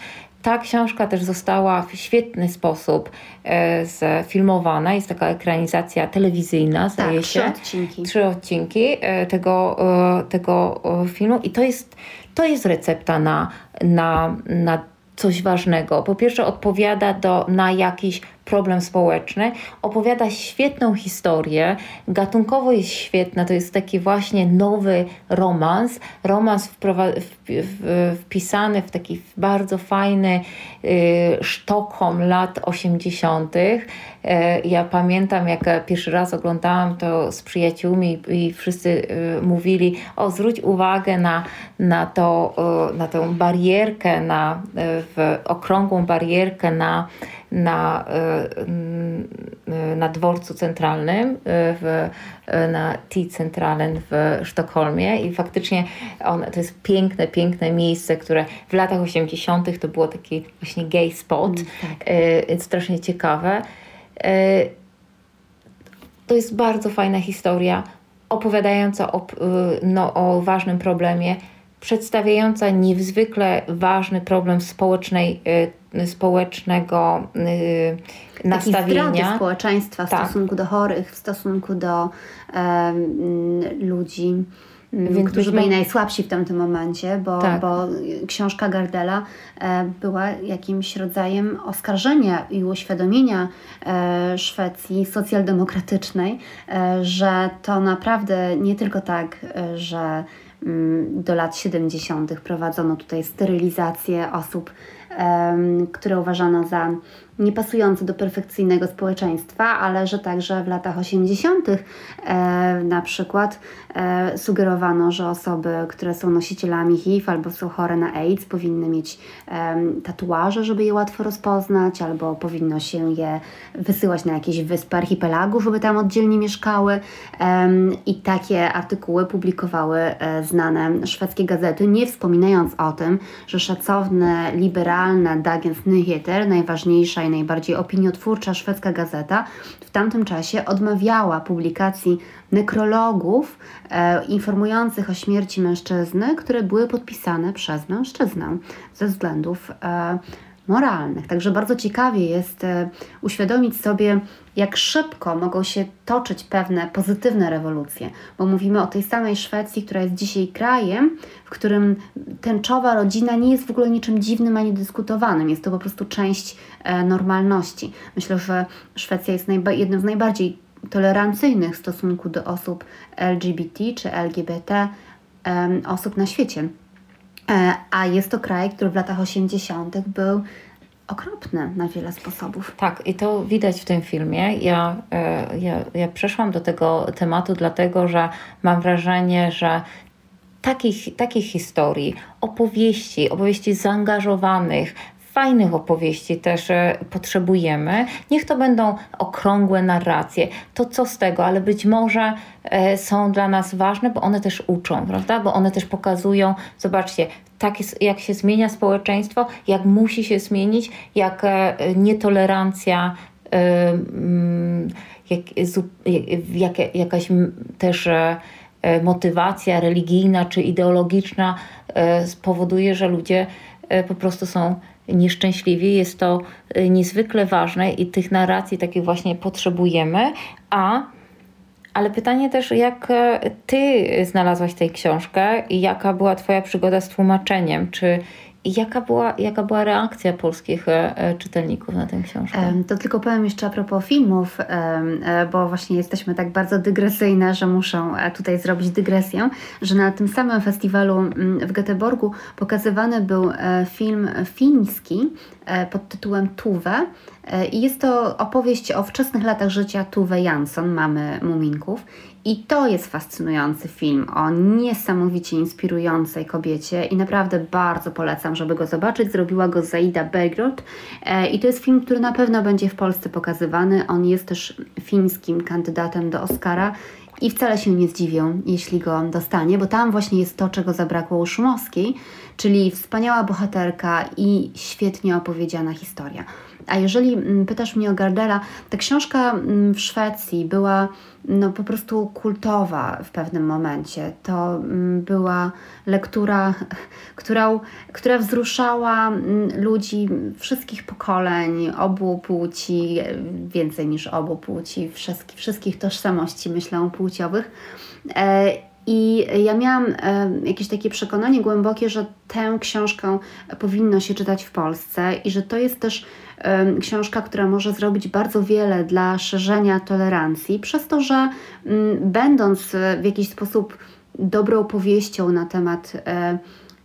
ta książka też została w świetny sposób e, zfilmowana. Jest taka ekranizacja telewizyjna, zdaje tak, się. Trzy odcinki. Trzy odcinki e, tego, e, tego filmu i to jest, to jest recepta na, na, na coś ważnego. Po pierwsze odpowiada do, na jakiś problem społeczny, opowiada świetną historię, gatunkowo jest świetna, to jest taki właśnie nowy romans, romans wpisany w taki bardzo fajny y, Sztokholm lat 80. Y, ja pamiętam, jak pierwszy raz oglądałam to z przyjaciółmi i wszyscy y, mówili, o zwróć uwagę na, na, to, y, na tę barierkę, na w okrągłą barierkę na na, y, na dworcu centralnym, y, w, na T-Centralen w Sztokholmie i faktycznie on, to jest piękne, piękne miejsce, które w latach 80. to było taki właśnie gay spot, mm, tak. Y, strasznie ciekawe. To jest bardzo fajna historia, opowiadająca o, no, o ważnym problemie, przedstawiająca niezwykle ważny problem społecznej społecznego yy, nastawienia. społeczeństwa w tak. stosunku do chorych, w stosunku do ludzi. Więc którzy byli najsłabsi w tamtym momencie, bo, tak. bo książka Gardela e, była jakimś rodzajem oskarżenia i uświadomienia e, Szwecji socjaldemokratycznej, e, że to naprawdę nie tylko tak, że mm, do lat 70. prowadzono tutaj sterylizację osób które uważano za niepasujące do perfekcyjnego społeczeństwa, ale że także w latach 80. E, na przykład sugerowano, że osoby, które są nosicielami HIV albo są chore na AIDS, powinny mieć e, tatuaże, żeby je łatwo rozpoznać, albo powinno się je wysyłać na jakieś wyspy archipelagu, żeby tam oddzielnie mieszkały. I takie artykuły publikowały e, znane szwedzkie gazety, nie wspominając o tym, że szacowne, liberalne Dagens Nyheter, najważniejsza najbardziej opiniotwórcza szwedzka gazeta, w tamtym czasie odmawiała publikacji nekrologów e, informujących o śmierci mężczyzny, które były podpisane przez mężczyznę ze względów e, moralnych. Także bardzo ciekawie jest e, uświadomić sobie, jak szybko mogą się toczyć pewne pozytywne rewolucje, bo mówimy o tej samej Szwecji, która jest dzisiaj krajem, w którym tęczowa rodzina nie jest w ogóle niczym dziwnym ani dyskutowanym. Jest to po prostu część e, normalności. Myślę, że Szwecja jest jednym z najbardziej tolerancyjnych w stosunku do osób LGBT czy LGBT osób na świecie. E, a jest to kraj, który w latach 80. był okropny na wiele sposobów. Tak, i to widać w tym filmie. Ja, e, ja, ja przeszłam do tego tematu, dlatego że mam wrażenie, że takich, takich historii, opowieści, opowieści zaangażowanych, fajnych opowieści też e, potrzebujemy. Niech to będą okrągłe narracje. To co z tego, ale być może e, są dla nas ważne, bo one też uczą, prawda? Bo one też pokazują, zobaczcie, tak jest, jak się zmienia społeczeństwo, jak musi się zmienić, jak e, nietolerancja, mm, jak, jak, jakaś też motywacja religijna czy ideologiczna spowoduje, że ludzie po prostu są nieszczęśliwi. Jest to y, niezwykle ważne i tych narracji takich właśnie potrzebujemy, a ale pytanie też, jak e, ty znalazłaś tę książkę i jaka była twoja przygoda z tłumaczeniem? Czy jaka była, jaka była reakcja polskich e, e, czytelników na tę książkę? To tylko powiem jeszcze a propos filmów, bo właśnie jesteśmy tak bardzo dygresyjne, że muszę tutaj zrobić dygresję, że na tym samym festiwalu w Göteborgu pokazywany był film fiński pod tytułem Tuwe i jest to opowieść o wczesnych latach życia Tuve Jansson, mamy Muminków. I to jest fascynujący film o niesamowicie inspirującej kobiecie i naprawdę bardzo polecam, żeby go zobaczyć. Zrobiła go Zaida Bergroth e, i to jest film, który na pewno będzie w Polsce pokazywany. On jest też fińskim kandydatem do Oscara i wcale się nie zdziwią, jeśli go dostanie, bo tam właśnie jest to, czego zabrakło u Szumowskiej, czyli wspaniała bohaterka i świetnie opowiedziana historia. A jeżeli mm, pytasz mnie o Gardela, ta książka mm, w Szwecji była no, po prostu kultowa w pewnym momencie. To mm, była lektura, [LAUGHS] która, która wzruszała ludzi wszystkich pokoleń, obu płci, więcej niż obu płci, wszystkich, wszystkich tożsamości, myślę, płciowych. E, I ja miałam e, jakieś takie przekonanie głębokie, że tę książkę powinno się czytać w Polsce i że to jest też książka, która może zrobić bardzo wiele dla szerzenia tolerancji, przez to, że mm, będąc w jakiś sposób dobrą powieścią na temat e,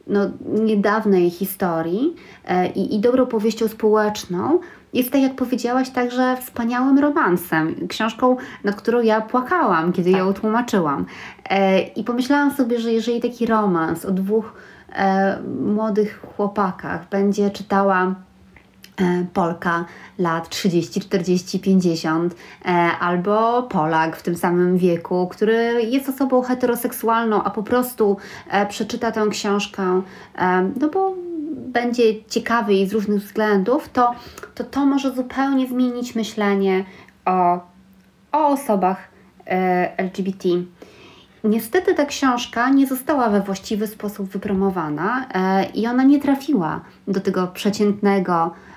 no, niedawnej historii e, i, i dobrą powieścią społeczną, jest, tak jak powiedziałaś, także wspaniałym romansem, książką, nad którą ja płakałam, kiedy tak. ją tłumaczyłam. E, I pomyślałam sobie, że jeżeli taki romans o dwóch młodych chłopakach będzie czytała E, Polka lat 30, 40, 50, albo Polak w tym samym wieku, który jest osobą heteroseksualną, a po prostu e, przeczyta tę książkę, e, no bo będzie ciekawy i z różnych względów, to, to to może zupełnie zmienić myślenie o, o osobach LGBT. Niestety ta książka nie została we właściwy sposób wypromowana i ona nie trafiła do tego przeciętnego E,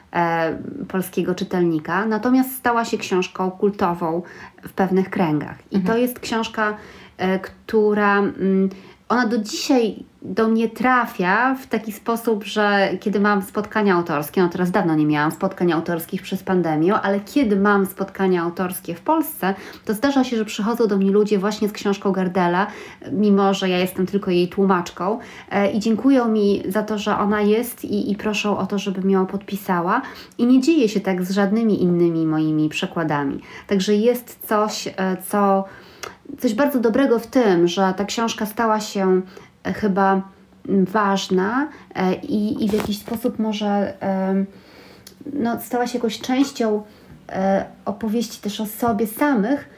polskiego czytelnika, natomiast stała się książką kultową w pewnych kręgach. I mhm. to jest książka, e, która mm, ona do dzisiaj do mnie trafia w taki sposób, że kiedy mam spotkania autorskie, no teraz dawno nie miałam spotkań autorskich przez pandemię, ale kiedy mam spotkania autorskie w Polsce, to zdarza się, że przychodzą do mnie ludzie właśnie z książką Gardela, mimo że ja jestem tylko jej tłumaczką e, i dziękują mi za to, że ona jest i, i proszą o to, żebym ją podpisała i nie dzieje się tak z żadnymi innymi moimi przekładami. Także jest coś, e, co coś bardzo dobrego w tym, że ta książka stała się chyba ważna e, i, i w jakiś sposób może no, stała się jakąś częścią e, opowieści też o sobie samych,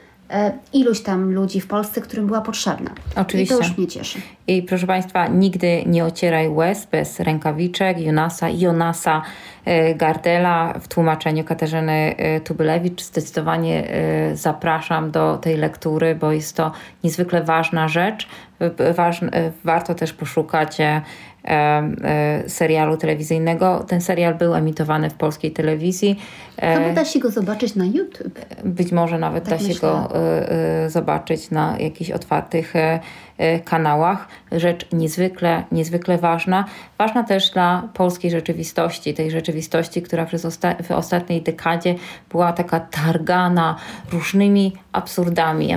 iluś tam ludzi w Polsce, którym była potrzebna. Oczywiście. I to już mnie cieszy. I proszę Państwa, nigdy nie ocieraj łez bez rękawiczek Jonasa, Jonasa e, Gardela w tłumaczeniu Katarzyny e, Tubylewicz. Zdecydowanie e, zapraszam do tej lektury, bo jest to niezwykle ważna rzecz. Warto też poszukać serialu telewizyjnego. Ten serial był emitowany w polskiej telewizji. Chyba da się go zobaczyć na YouTube. Być może nawet tak da myślę. się go zobaczyć na jakichś otwartych kanałach. Rzecz niezwykle, niezwykle ważna. Ważna też dla polskiej rzeczywistości, tej rzeczywistości, która przez osta w ostatniej dekadzie była taka targana różnymi absurdami,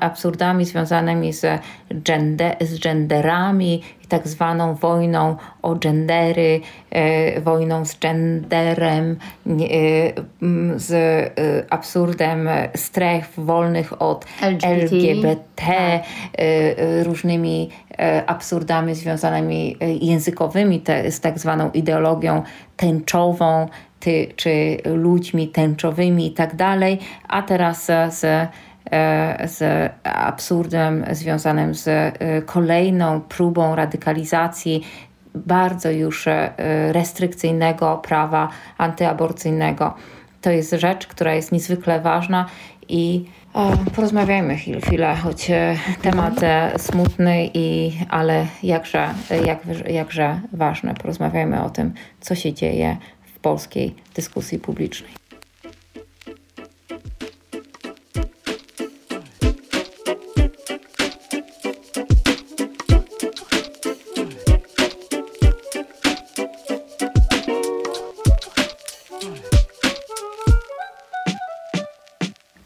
absurdami związanymi z, gender, z genderami tak zwaną wojną o gendery, e, wojną z genderem, e, z e, absurdem stref wolnych od LGBT, LGBT różnymi absurdami związanymi językowymi, te, z tak zwaną ideologią tęczową, ty, czy ludźmi tęczowymi i tak dalej, a teraz z z absurdem związanym z e, kolejną próbą radykalizacji bardzo już e, restrykcyjnego prawa antyaborcyjnego. To jest rzecz, która jest niezwykle ważna i porozmawiajmy chwilę, chwilę choć temat smutny, i, ale jakże, jak, jakże ważny. Porozmawiajmy o tym, co się dzieje w polskiej dyskusji publicznej.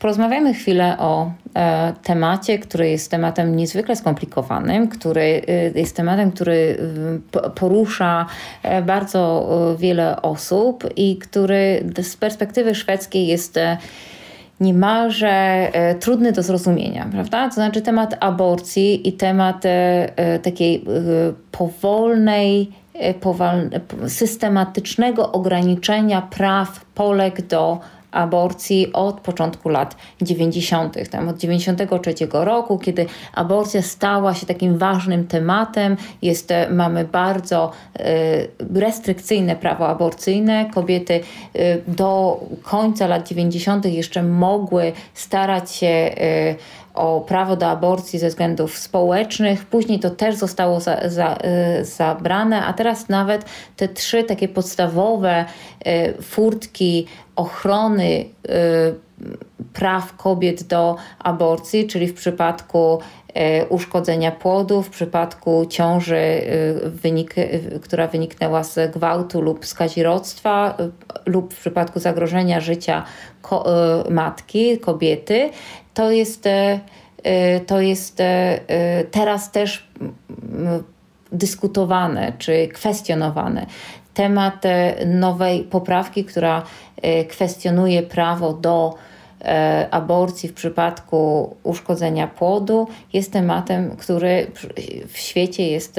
Porozmawiamy chwilę o e, temacie, który jest tematem niezwykle skomplikowanym, który e, jest tematem, który e, porusza e, bardzo e, wiele osób i który z perspektywy szwedzkiej jest e, niemalże trudny do zrozumienia, prawda? To znaczy temat aborcji i temat takiej powolnej, systematycznego ograniczenia praw Polek do aborcji od początku lat 90., tam od 93 roku, kiedy aborcja stała się takim ważnym tematem. Jest, e, mamy bardzo y, restrykcyjne prawo aborcyjne. Kobiety y, do końca lat 90. jeszcze mogły starać się y, o prawo do aborcji ze względów społecznych. Później to też zostało za, za, y, zabrane, a teraz nawet te trzy takie podstawowe y, furtki ochrony y, praw kobiet do aborcji, czyli w przypadku uszkodzenia płodu, w przypadku ciąży, wynik, która wyniknęła z gwałtu lub skazirodztwa, lub w przypadku zagrożenia życia matki, kobiety, to jest, e, e, to jest e, teraz też dyskutowane czy kwestionowane. Temat nowej poprawki, która kwestionuje prawo do aborcji w przypadku uszkodzenia płodu, jest tematem, który w świecie jest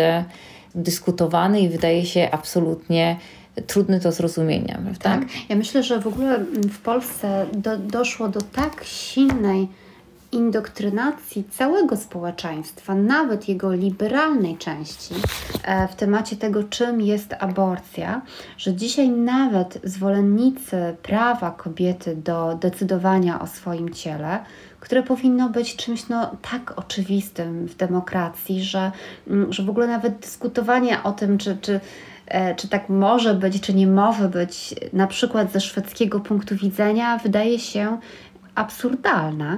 dyskutowany i wydaje się absolutnie trudny do zrozumienia. Prawda? Tak, ja myślę, że w ogóle w Polsce do, doszło do tak silnej indoktrynacji całego społeczeństwa, nawet jego liberalnej części, e, w temacie tego, czym jest aborcja, że dzisiaj nawet zwolennicy prawa kobiety do decydowania o swoim ciele, które powinno być czymś no, tak oczywistym w demokracji, że, mm, że w ogóle nawet dyskutowanie o tym, czy, czy e, czy tak może być, czy nie może być, na przykład ze szwedzkiego punktu widzenia, wydaje się absurdalne.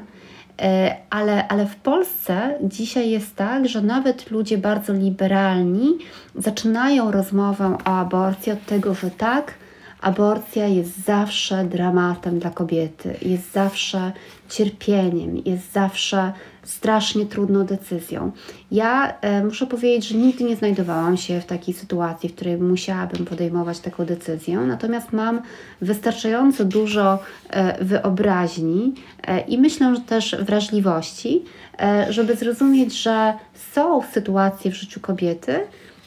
E, ale, ale w Polsce dzisiaj jest tak, że nawet ludzie bardzo liberalni zaczynają rozmowę o aborcji od tego, że tak, aborcja jest zawsze dramatem dla kobiety, jest zawsze cierpieniem, jest zawsze strasznie trudną decyzją. Ja e, muszę powiedzieć, że nigdy nie znajdowałam się w takiej sytuacji, w której musiałabym podejmować taką decyzję, natomiast mam wystarczająco dużo e, wyobraźni e, i myślę, że też wrażliwości, e, żeby zrozumieć, że są sytuacje w życiu kobiety,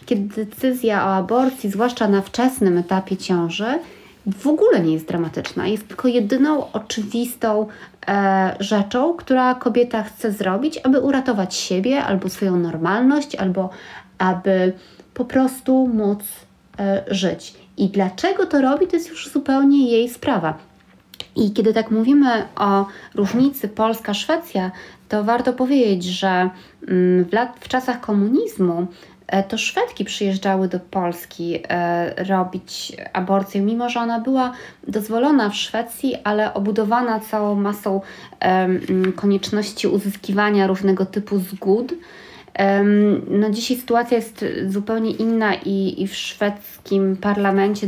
kiedy decyzja o aborcji, zwłaszcza na wczesnym etapie ciąży, w ogóle nie jest dramatyczna. Jest tylko jedyną oczywistą e, rzeczą, która kobieta chce zrobić, aby uratować siebie albo swoją normalność, albo aby po prostu móc e, żyć. I dlaczego to robi, to jest już zupełnie jej sprawa. I kiedy tak mówimy o różnicy Polska-Szwecja, to warto powiedzieć, że mm, w, lat, w czasach komunizmu to Szwedki przyjeżdżały do Polski robić aborcję, mimo że ona była dozwolona w Szwecji, ale obudowana całą masą konieczności uzyskiwania różnego typu zgód. No dzisiaj sytuacja jest zupełnie inna i, i w szwedzkim parlamencie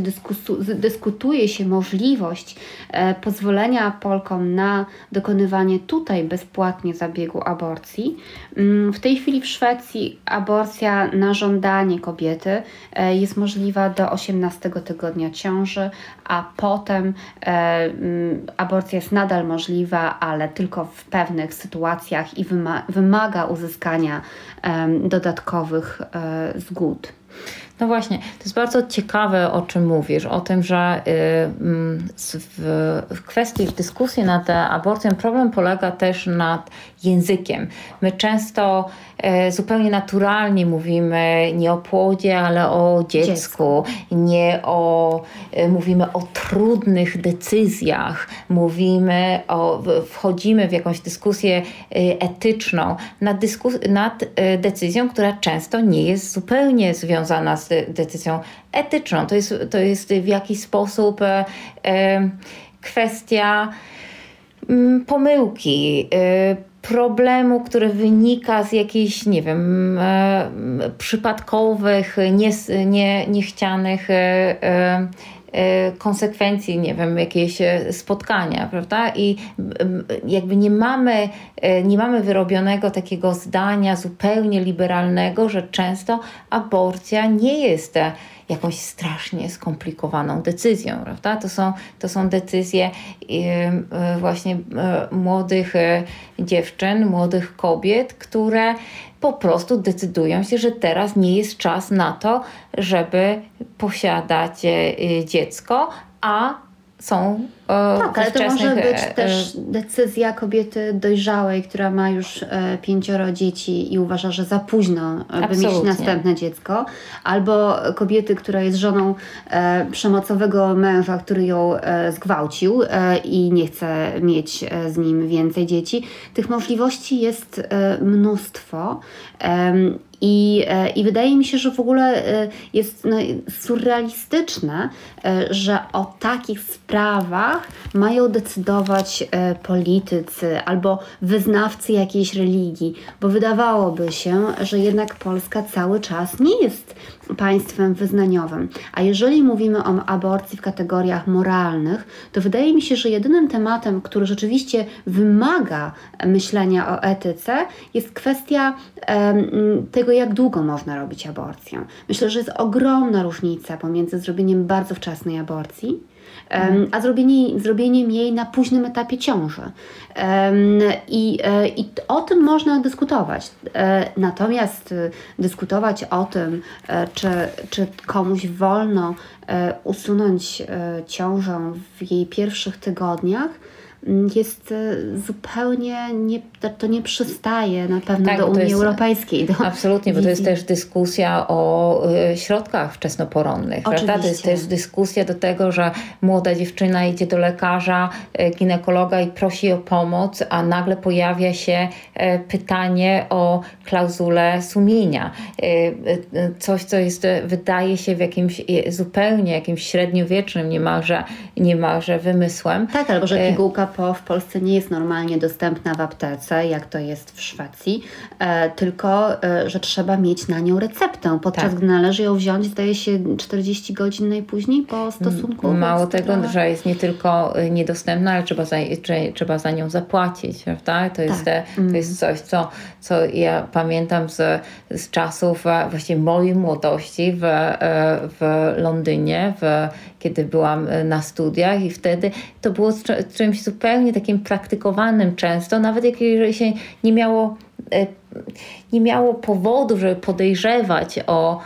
dyskutuje się możliwość e, pozwolenia Polkom na dokonywanie tutaj bezpłatnie zabiegu aborcji. Mm, w tej chwili w Szwecji aborcja na żądanie kobiety e, jest możliwa do 18 tygodnia ciąży, a potem e, mm, aborcja jest nadal możliwa, ale tylko w pewnych sytuacjach i wymaga uzyskania dodatkowych e, zgód. No właśnie, to jest bardzo ciekawe, o czym mówisz, o tym, że y, mm, w kwestii dyskusji nad aborcją problem polega też nad językiem. My często e, zupełnie naturalnie mówimy nie o płodzie, ale o dziecku, dziecku. nie o, e, mówimy o trudnych decyzjach, mówimy o, wchodzimy w jakąś dyskusję etyczną nad, dyskus- nad decyzją, która często nie jest zupełnie związana z decyzją etyczną. To jest, to jest w jakiś sposób e, e, kwestia mm, pomyłki, e, problemu, który wynika z jakichś, nie wiem, przypadkowych, nie, nie, niechcianych konsekwencji, nie wiem, jakieś spotkania, prawda? I jakby nie mamy, nie mamy wyrobionego takiego zdania zupełnie liberalnego, że często aborcja nie jest jakąś strasznie skomplikowaną decyzją, prawda? To są, to są decyzje właśnie młodych dziewczyn, młodych kobiet, które po prostu decydują się, że teraz nie jest czas na to, żeby posiadać dziecko, a są e, Tak, ale to może być e, też decyzja kobiety dojrzałej, która ma już e, pięcioro dzieci i uważa, że za późno, by mieć następne dziecko, albo kobiety, która jest żoną przemocowego męża, który ją zgwałcił i nie chce mieć z nim więcej dzieci. Tych możliwości jest mnóstwo. I, e, I wydaje mi się, że w ogóle e, jest no, surrealistyczne, e, że o takich sprawach mają decydować politycy albo wyznawcy jakiejś religii, bo wydawałoby się, że jednak Polska cały czas nie jest państwem wyznaniowym. A jeżeli mówimy o aborcji w kategoriach moralnych, to wydaje mi się, że jedynym tematem, który rzeczywiście wymaga myślenia o etyce, jest kwestia um, tego, jak długo można robić aborcję. Myślę, że jest ogromna różnica pomiędzy zrobieniem bardzo wczesnej aborcji, Mhm. a zrobienie, zrobieniem jej na późnym etapie ciąży. I, e, I o tym można dyskutować. E, natomiast e, dyskutować o tym, czy, czy komuś wolno usunąć ciążę w jej pierwszych tygodniach, jest e, zupełnie, nie, to nie przystaje na pewno tak, do Unii jest, Europejskiej. Do absolutnie, bo to jest też dyskusja o y, środkach wczesnoporonnych. Prawda? To, jest, jest dyskusja do tego, że młoda dziewczyna idzie do lekarza, y, ginekologa i prosi o pomoc, a nagle pojawia się pytanie o klauzulę sumienia. Coś, co jest, wydaje się w jakimś zupełnie jakimś średniowiecznym niemalże, niemalże wymysłem. Tak, albo że pigułka po w Polsce nie jest normalnie dostępna w aptece, jak to jest w Szwecji, e, tylko e, że trzeba mieć na nią receptę, podczas tak. gdy należy ją wziąć, zdaje się, 40 godzin najpóźniej po stosunku. Mało tego, trochę... że jest nie tylko e, niedostępna, ale trzeba za, trzeba za nią zapłacić, prawda? To jest, tak. to jest mm. coś, co, co ja pamiętam z, z czasów właśnie mojej młodości w, w Londynie, w, kiedy byłam na studiach i wtedy to było czymś zupełnie zupełnie takim praktykowanym często, nawet jeżeli się nie miało e, nie miało powodu, żeby podejrzewać o,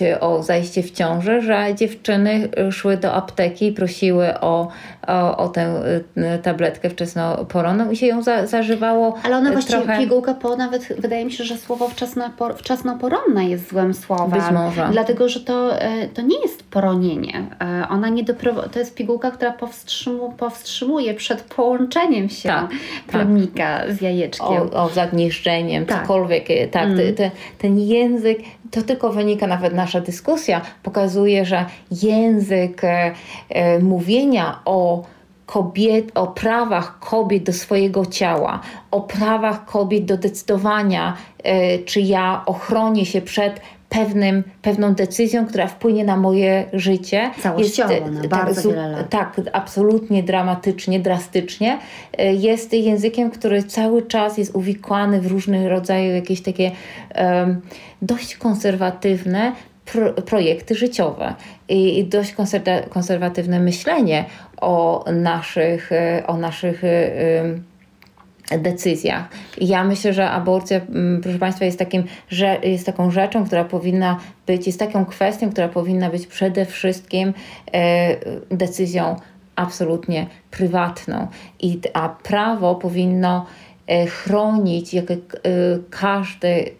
y, o zajście w ciąży, że dziewczyny szły do apteki i prosiły o, o, o tę y, tabletkę wczesnoporonną i się ją za, zażywało Ale ona y, właściwie, trochę... pigułka po, nawet wydaje mi się, że słowo wczesnopor, wczesnoporonna jest złym słowem. Być może. Dlatego, że to, to nie jest poronienie. Ona nie doprowadza, to jest pigułka, która powstrzymu, powstrzymuje przed połączeniem się tak, plemnika tak. z jajeczkiem. O, o myśleniem, tak. cokolwiek. Tak, mm. te, ten język, to tylko wynika, nawet nasza dyskusja pokazuje, że język e, e, mówienia o kobiet, o prawach kobiet do swojego ciała, o prawach kobiet do decydowania, e, czy ja ochronię się przed pewnym, pewną decyzją, która wpłynie na moje życie. Całościowo, jest, na tak, bardzo wiele lat. Tak, absolutnie dramatycznie, drastycznie. E, jest językiem, który cały czas jest uwikłany w różnych rodzajów jakieś takie um, dość konserwatywne pro, projekty życiowe i, i dość konserwatywne myślenie o naszych, e, o naszych um, decyzjach. ja myślę, że aborcja, mm, proszę Państwa, jest, takim, że jest taką rzeczą, która powinna być, jest taką kwestią, która powinna być przede wszystkim e, decyzją absolutnie prywatną. I, a prawo powinno e, chronić jak, e, każdy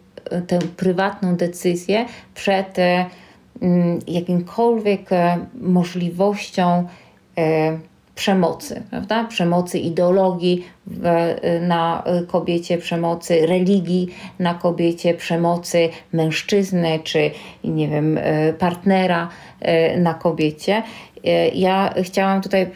tę prywatną decyzję przed mm, jakimkolwiek możliwością przemocy, prawda? Przemocy ideologii na kobiecie, przemocy religii na kobiecie, przemocy mężczyzny czy nie wiem, partnera e, na kobiecie. E, ja chciałam tutaj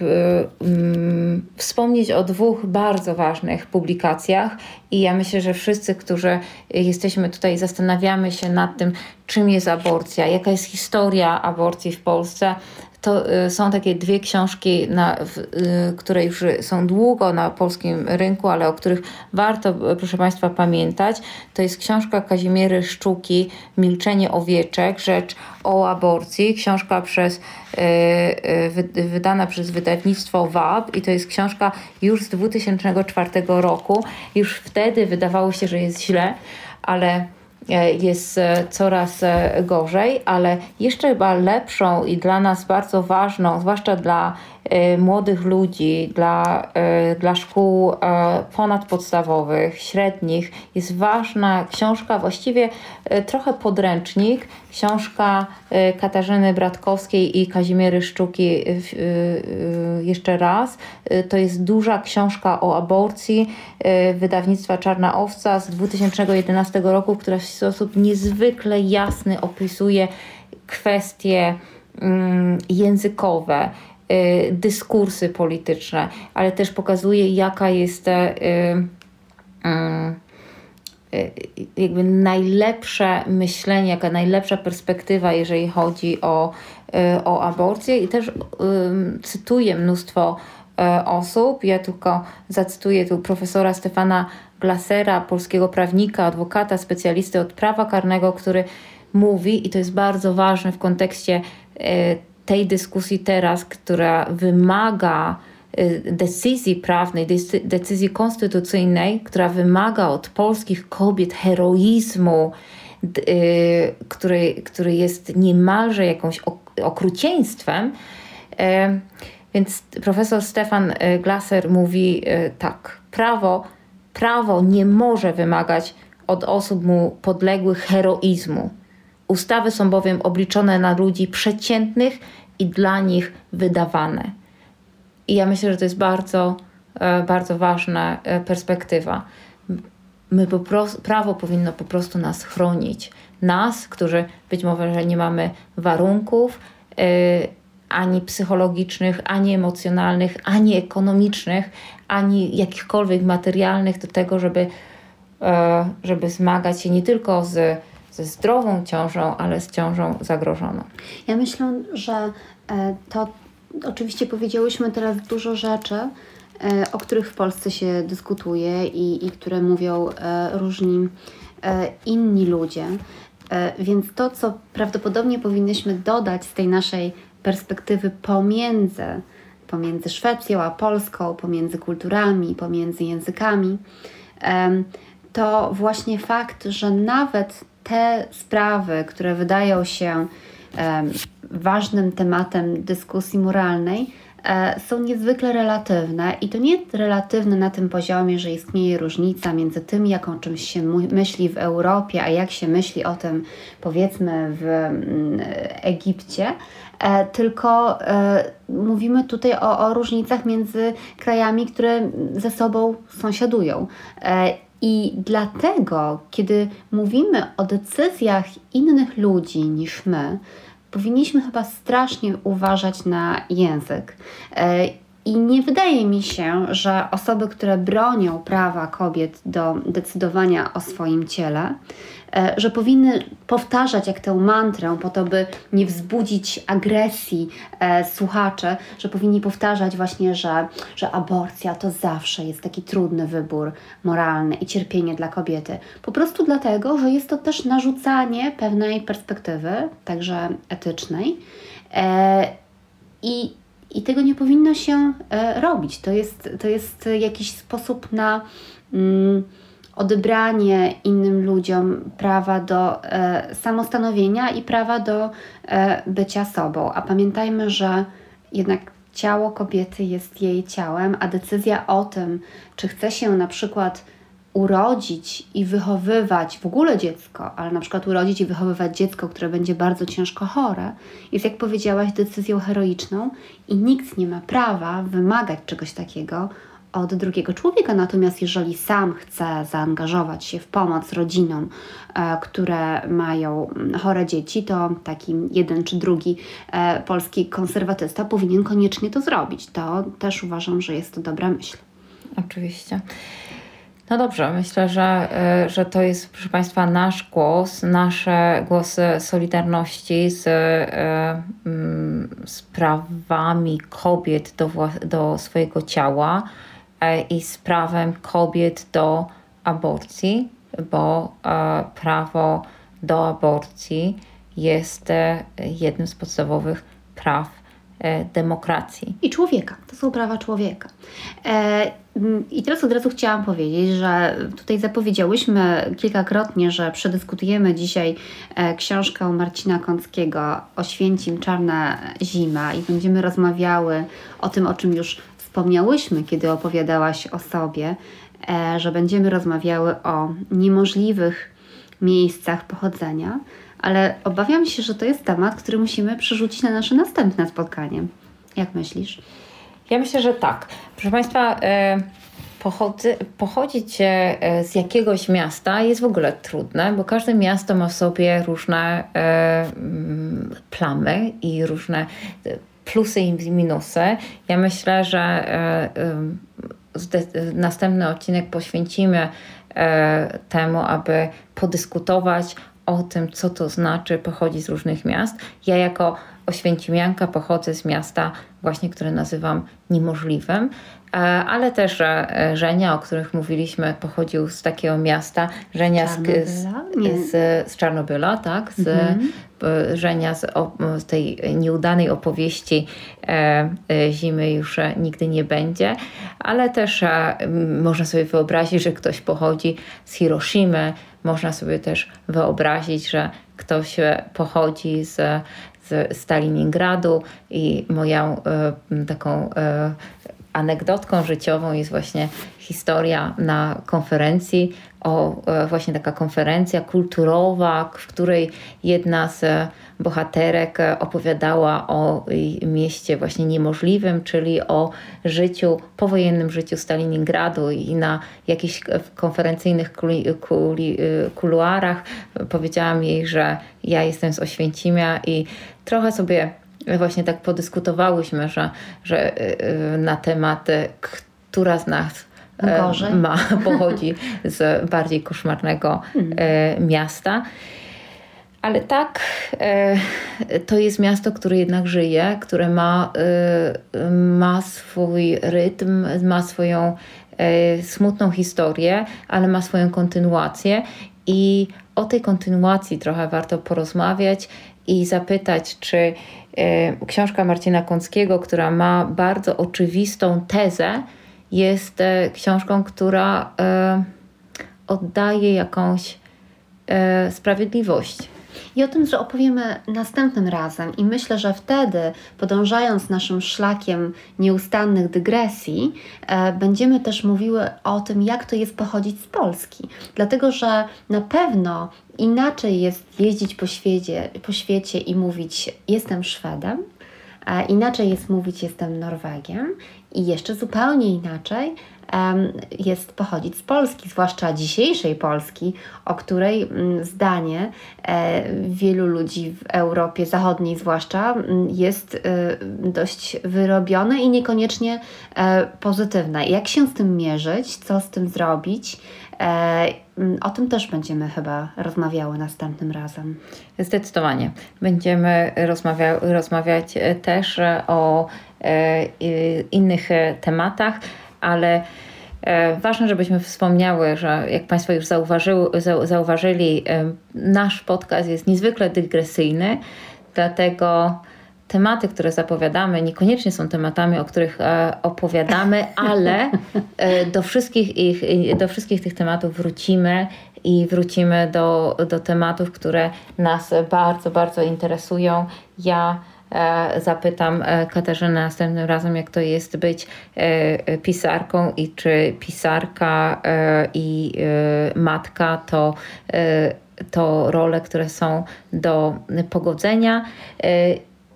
um, wspomnieć o dwóch bardzo ważnych publikacjach i ja myślę, że wszyscy, którzy jesteśmy tutaj, zastanawiamy się nad tym, czym jest aborcja, jaka jest historia aborcji w Polsce, to y, są takie dwie książki, na, y, które już są długo na polskim rynku, ale o których warto, y, proszę Państwa, pamiętać. To jest książka Kazimiery Szczuki Milczenie owieczek, rzecz o aborcji. Książka przez, wydana przez wydawnictwo WAB i to jest książka już z 2004 roku. Już wtedy wydawało się, że jest źle, ale jest e, coraz e, gorzej, ale jeszcze chyba lepszą i dla nas bardzo ważną, zwłaszcza dla młodych ludzi, dla, dla szkół ponadpodstawowych, średnich jest ważna książka, właściwie trochę podręcznik, książka Katarzyny Bratkowskiej i Kazimiery Szczuki jeszcze raz. To jest duża książka o aborcji wydawnictwa Czarna Owca z 2011 roku, która w sposób niezwykle jasny opisuje kwestie mm, językowe, Y, dyskursy polityczne, ale też pokazuje, jaka jest y, y, jakby najlepsze myślenie, jaka najlepsza perspektywa, jeżeli chodzi o, o aborcję i też cytuję mnóstwo osób. Ja tylko zacytuję tu profesora Stefana Glasera, polskiego prawnika, adwokata, specjalisty od prawa karnego, który mówi, i to jest bardzo ważne w kontekście tej dyskusji teraz, która wymaga y, decyzji prawnej, decyzji konstytucyjnej, która wymaga od polskich kobiet heroizmu, y, który, który jest niemalże jakąś okrucieństwem. E, więc profesor Stefan y, Glaser mówi tak: prawo, prawo nie może wymagać od osób mu podległych heroizmu Ustawy są bowiem obliczone na ludzi przeciętnych i dla nich wydawane. I ja myślę, że to jest bardzo, e, bardzo ważna e, perspektywa. My po prostu, prawo powinno po prostu nas chronić. Nas, którzy być może nie mamy warunków yy, ani psychologicznych, ani emocjonalnych, ani ekonomicznych, ani jakichkolwiek materialnych do tego, żeby, yy, żeby zmagać się nie tylko z ze zdrową ciążą, ale z ciążą zagrożoną. Ja myślę, że to oczywiście powiedziałyśmy teraz dużo rzeczy, e, o których w Polsce się dyskutuje i, i które mówią e, różni inni ludzie. Więc to, co prawdopodobnie powinnyśmy dodać z tej naszej perspektywy pomiędzy, pomiędzy Szwecją a Polską, pomiędzy kulturami, pomiędzy językami, to właśnie fakt, że nawet te sprawy, które wydają się ważnym tematem dyskusji moralnej, e, są niezwykle relatywne i to nie relatywne na tym poziomie, że istnieje różnica między tym, jaką czymś się myśli w Europie, a jak się myśli o tym powiedzmy w mm, Egipcie, e, tylko e, mówimy tutaj o, o różnicach między krajami, które ze sobą sąsiadują. I dlatego, kiedy mówimy o decyzjach innych ludzi niż my, powinniśmy chyba strasznie uważać na język. E, I nie wydaje mi się, że osoby, które bronią prawa kobiet do decydowania o swoim ciele, że powinny powtarzać jak tę mantrę po to, by nie wzbudzić agresji e, słuchaczy, że powinni powtarzać właśnie, że, że aborcja to zawsze jest taki trudny wybór moralny i cierpienie dla kobiety. Po prostu dlatego, że jest to też narzucanie pewnej perspektywy, także etycznej. E, I i tego nie powinno się e, robić. To jest, to jest jakiś sposób na. Mm, odebranie innym ludziom prawa do e, samostanowienia i prawa do e, bycia sobą. A pamiętajmy, że jednak ciało kobiety jest jej ciałem, a decyzja o tym, czy chce się na przykład urodzić i wychowywać w ogóle dziecko, ale na przykład urodzić i wychowywać dziecko, które będzie bardzo ciężko chore, jest, jak powiedziałaś, decyzją heroiczną i nikt nie ma prawa wymagać czegoś takiego od drugiego człowieka. Natomiast jeżeli sam chce zaangażować się w pomoc rodzinom, e, które mają mm, chore dzieci, to taki jeden czy drugi e, polski konserwatysta powinien koniecznie to zrobić. To też uważam, że jest to dobra myśl. Oczywiście. No dobrze, myślę, że, e, że to jest, proszę Państwa, nasz głos, nasze głosy solidarności z, mm, z prawami kobiet do, do swojego ciała i z prawem kobiet do aborcji, bo e, prawo do aborcji jest e, jednym z podstawowych praw demokracji. I człowieka. To są prawa człowieka. I teraz od razu chciałam powiedzieć, że tutaj zapowiedziałyśmy kilkakrotnie, że przedyskutujemy dzisiaj książkę Marcina Kąckiego Oświęcim Czarna Zima i będziemy rozmawiały o tym, o czym już wspomniałyśmy, kiedy opowiadałaś o sobie, e, że będziemy rozmawiały o niemożliwych miejscach pochodzenia, ale obawiam się, że to jest temat, który musimy przerzucić na nasze następne spotkanie. Jak myślisz? Ja myślę, że tak. Proszę Państwa, e, pochodzy, pochodzić e, z jakiegoś miasta jest w ogóle trudne, bo każde miasto ma w sobie różne plamy i różne plusy i minusy. Ja myślę, że e, następny odcinek poświęcimy e, temu, aby podyskutować o tym, co to znaczy pochodzić z różnych miast. Ja jako Oświęcimianka pochodzę z miasta właśnie, które nazywam niemożliwym, e, ale też Żenia, o których mówiliśmy, pochodził z takiego miasta, Żenia z, z, z, Czarnobyla, tak, z mhm. Żenia z, z, tej nieudanej opowieści e, e, Zimy już nigdy nie będzie, ale też można sobie wyobrazić, że ktoś pochodzi z Hiroshimy, można sobie też wyobrazić, że ktoś pochodzi z z Staliningradu i moją taką anegdotką życiową jest właśnie historia na konferencji, o e, właśnie taka konferencja kulturowa, w której jedna z bohaterek opowiadała o mieście właśnie niemożliwym, czyli o życiu, powojennym życiu Staliningradu i na jakichś konferencyjnych kuli, kuli, kuluarach powiedziałam jej, że ja jestem z Oświęcimia i trochę sobie właśnie tak podyskutowałyśmy, że, że y, na temat, która z nas e, Gorzej. ma, [LAUGHS] pochodzi z bardziej koszmarnego hmm. miasta. Ale tak, e, to jest miasto, które jednak żyje, które ma, ma swój rytm, ma swoją smutną historię, ale ma swoją kontynuację. I o tej kontynuacji trochę warto porozmawiać i zapytać, czy e, książka Marcina Kąckiego, która ma bardzo oczywistą tezę, jest e, książką, która e, oddaje jakąś sprawiedliwość i o tym, że opowiemy następnym razem. I myślę, że wtedy, podążając naszym szlakiem nieustannych dygresji, e, będziemy też mówiły o tym, jak to jest pochodzić z Polski. Dlatego, że na pewno inaczej jest jeździć po świecie, po świecie i mówić: Jestem Szwedem. Inaczej jest mówić jestem Norwegiem I jeszcze zupełnie inaczej jest pochodzić z Polski, zwłaszcza dzisiejszej Polski, o której mm, zdanie e, wielu ludzi w Europie Zachodniej, zwłaszcza, mm, jest e, dość wyrobione i niekoniecznie e, pozytywne. Jak się z tym mierzyć, co z tym zrobić? Mm, o tym też będziemy chyba rozmawiały następnym razem. Zdecydowanie. Będziemy rozmawia rozmawiać też o innych tematach ale e, Ważne, żebyśmy wspomniały, że jak Państwo już zauważyli, e, nasz podcast jest niezwykle dygresyjny, dlatego tematy, które zapowiadamy, niekoniecznie są tematami, o których e, opowiadamy, ale do wszystkich, ich, do wszystkich tych tematów wrócimy i wrócimy do, do tematów, które nas bardzo, bardzo interesują. Ja zapytam e, Katarzynę następnym razem, jak to jest być e, pisarką i czy pisarka i matka to to role, które są do pogodzenia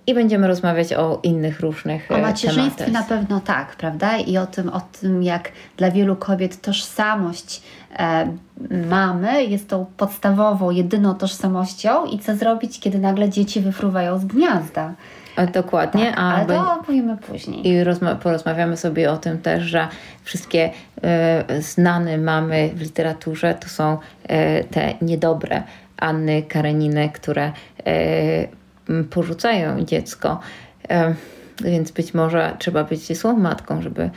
i będziemy rozmawiać o innych różnych O macierzyństwie tematach. na pewno tak, prawda? I o tym, o tym, jak dla wielu kobiet tożsamość e, mamy jest tą podstawową, jedyną tożsamością i co zrobić, kiedy nagle dzieci wyfruwają z gniazda. Dokładnie. Tak, ale to opowiemy później. I porozmawiamy sobie o tym też, że wszystkie e, znane mamy w literaturze to są e, te niedobre Anny Kareniny, które e, porzucają dziecko. E, więc być może trzeba być złą matką, żeby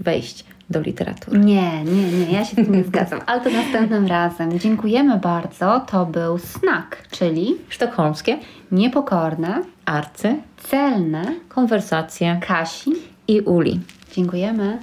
wejść do literatury. Nie, nie, nie, ja się z tym nie [LAUGHS] zgadzam, ale to następnym razem. Dziękujemy bardzo. To był Snack, czyli sztokholmskie, niepokorne, arcy, celne konwersacje Kasi i Uli. Dziękujemy.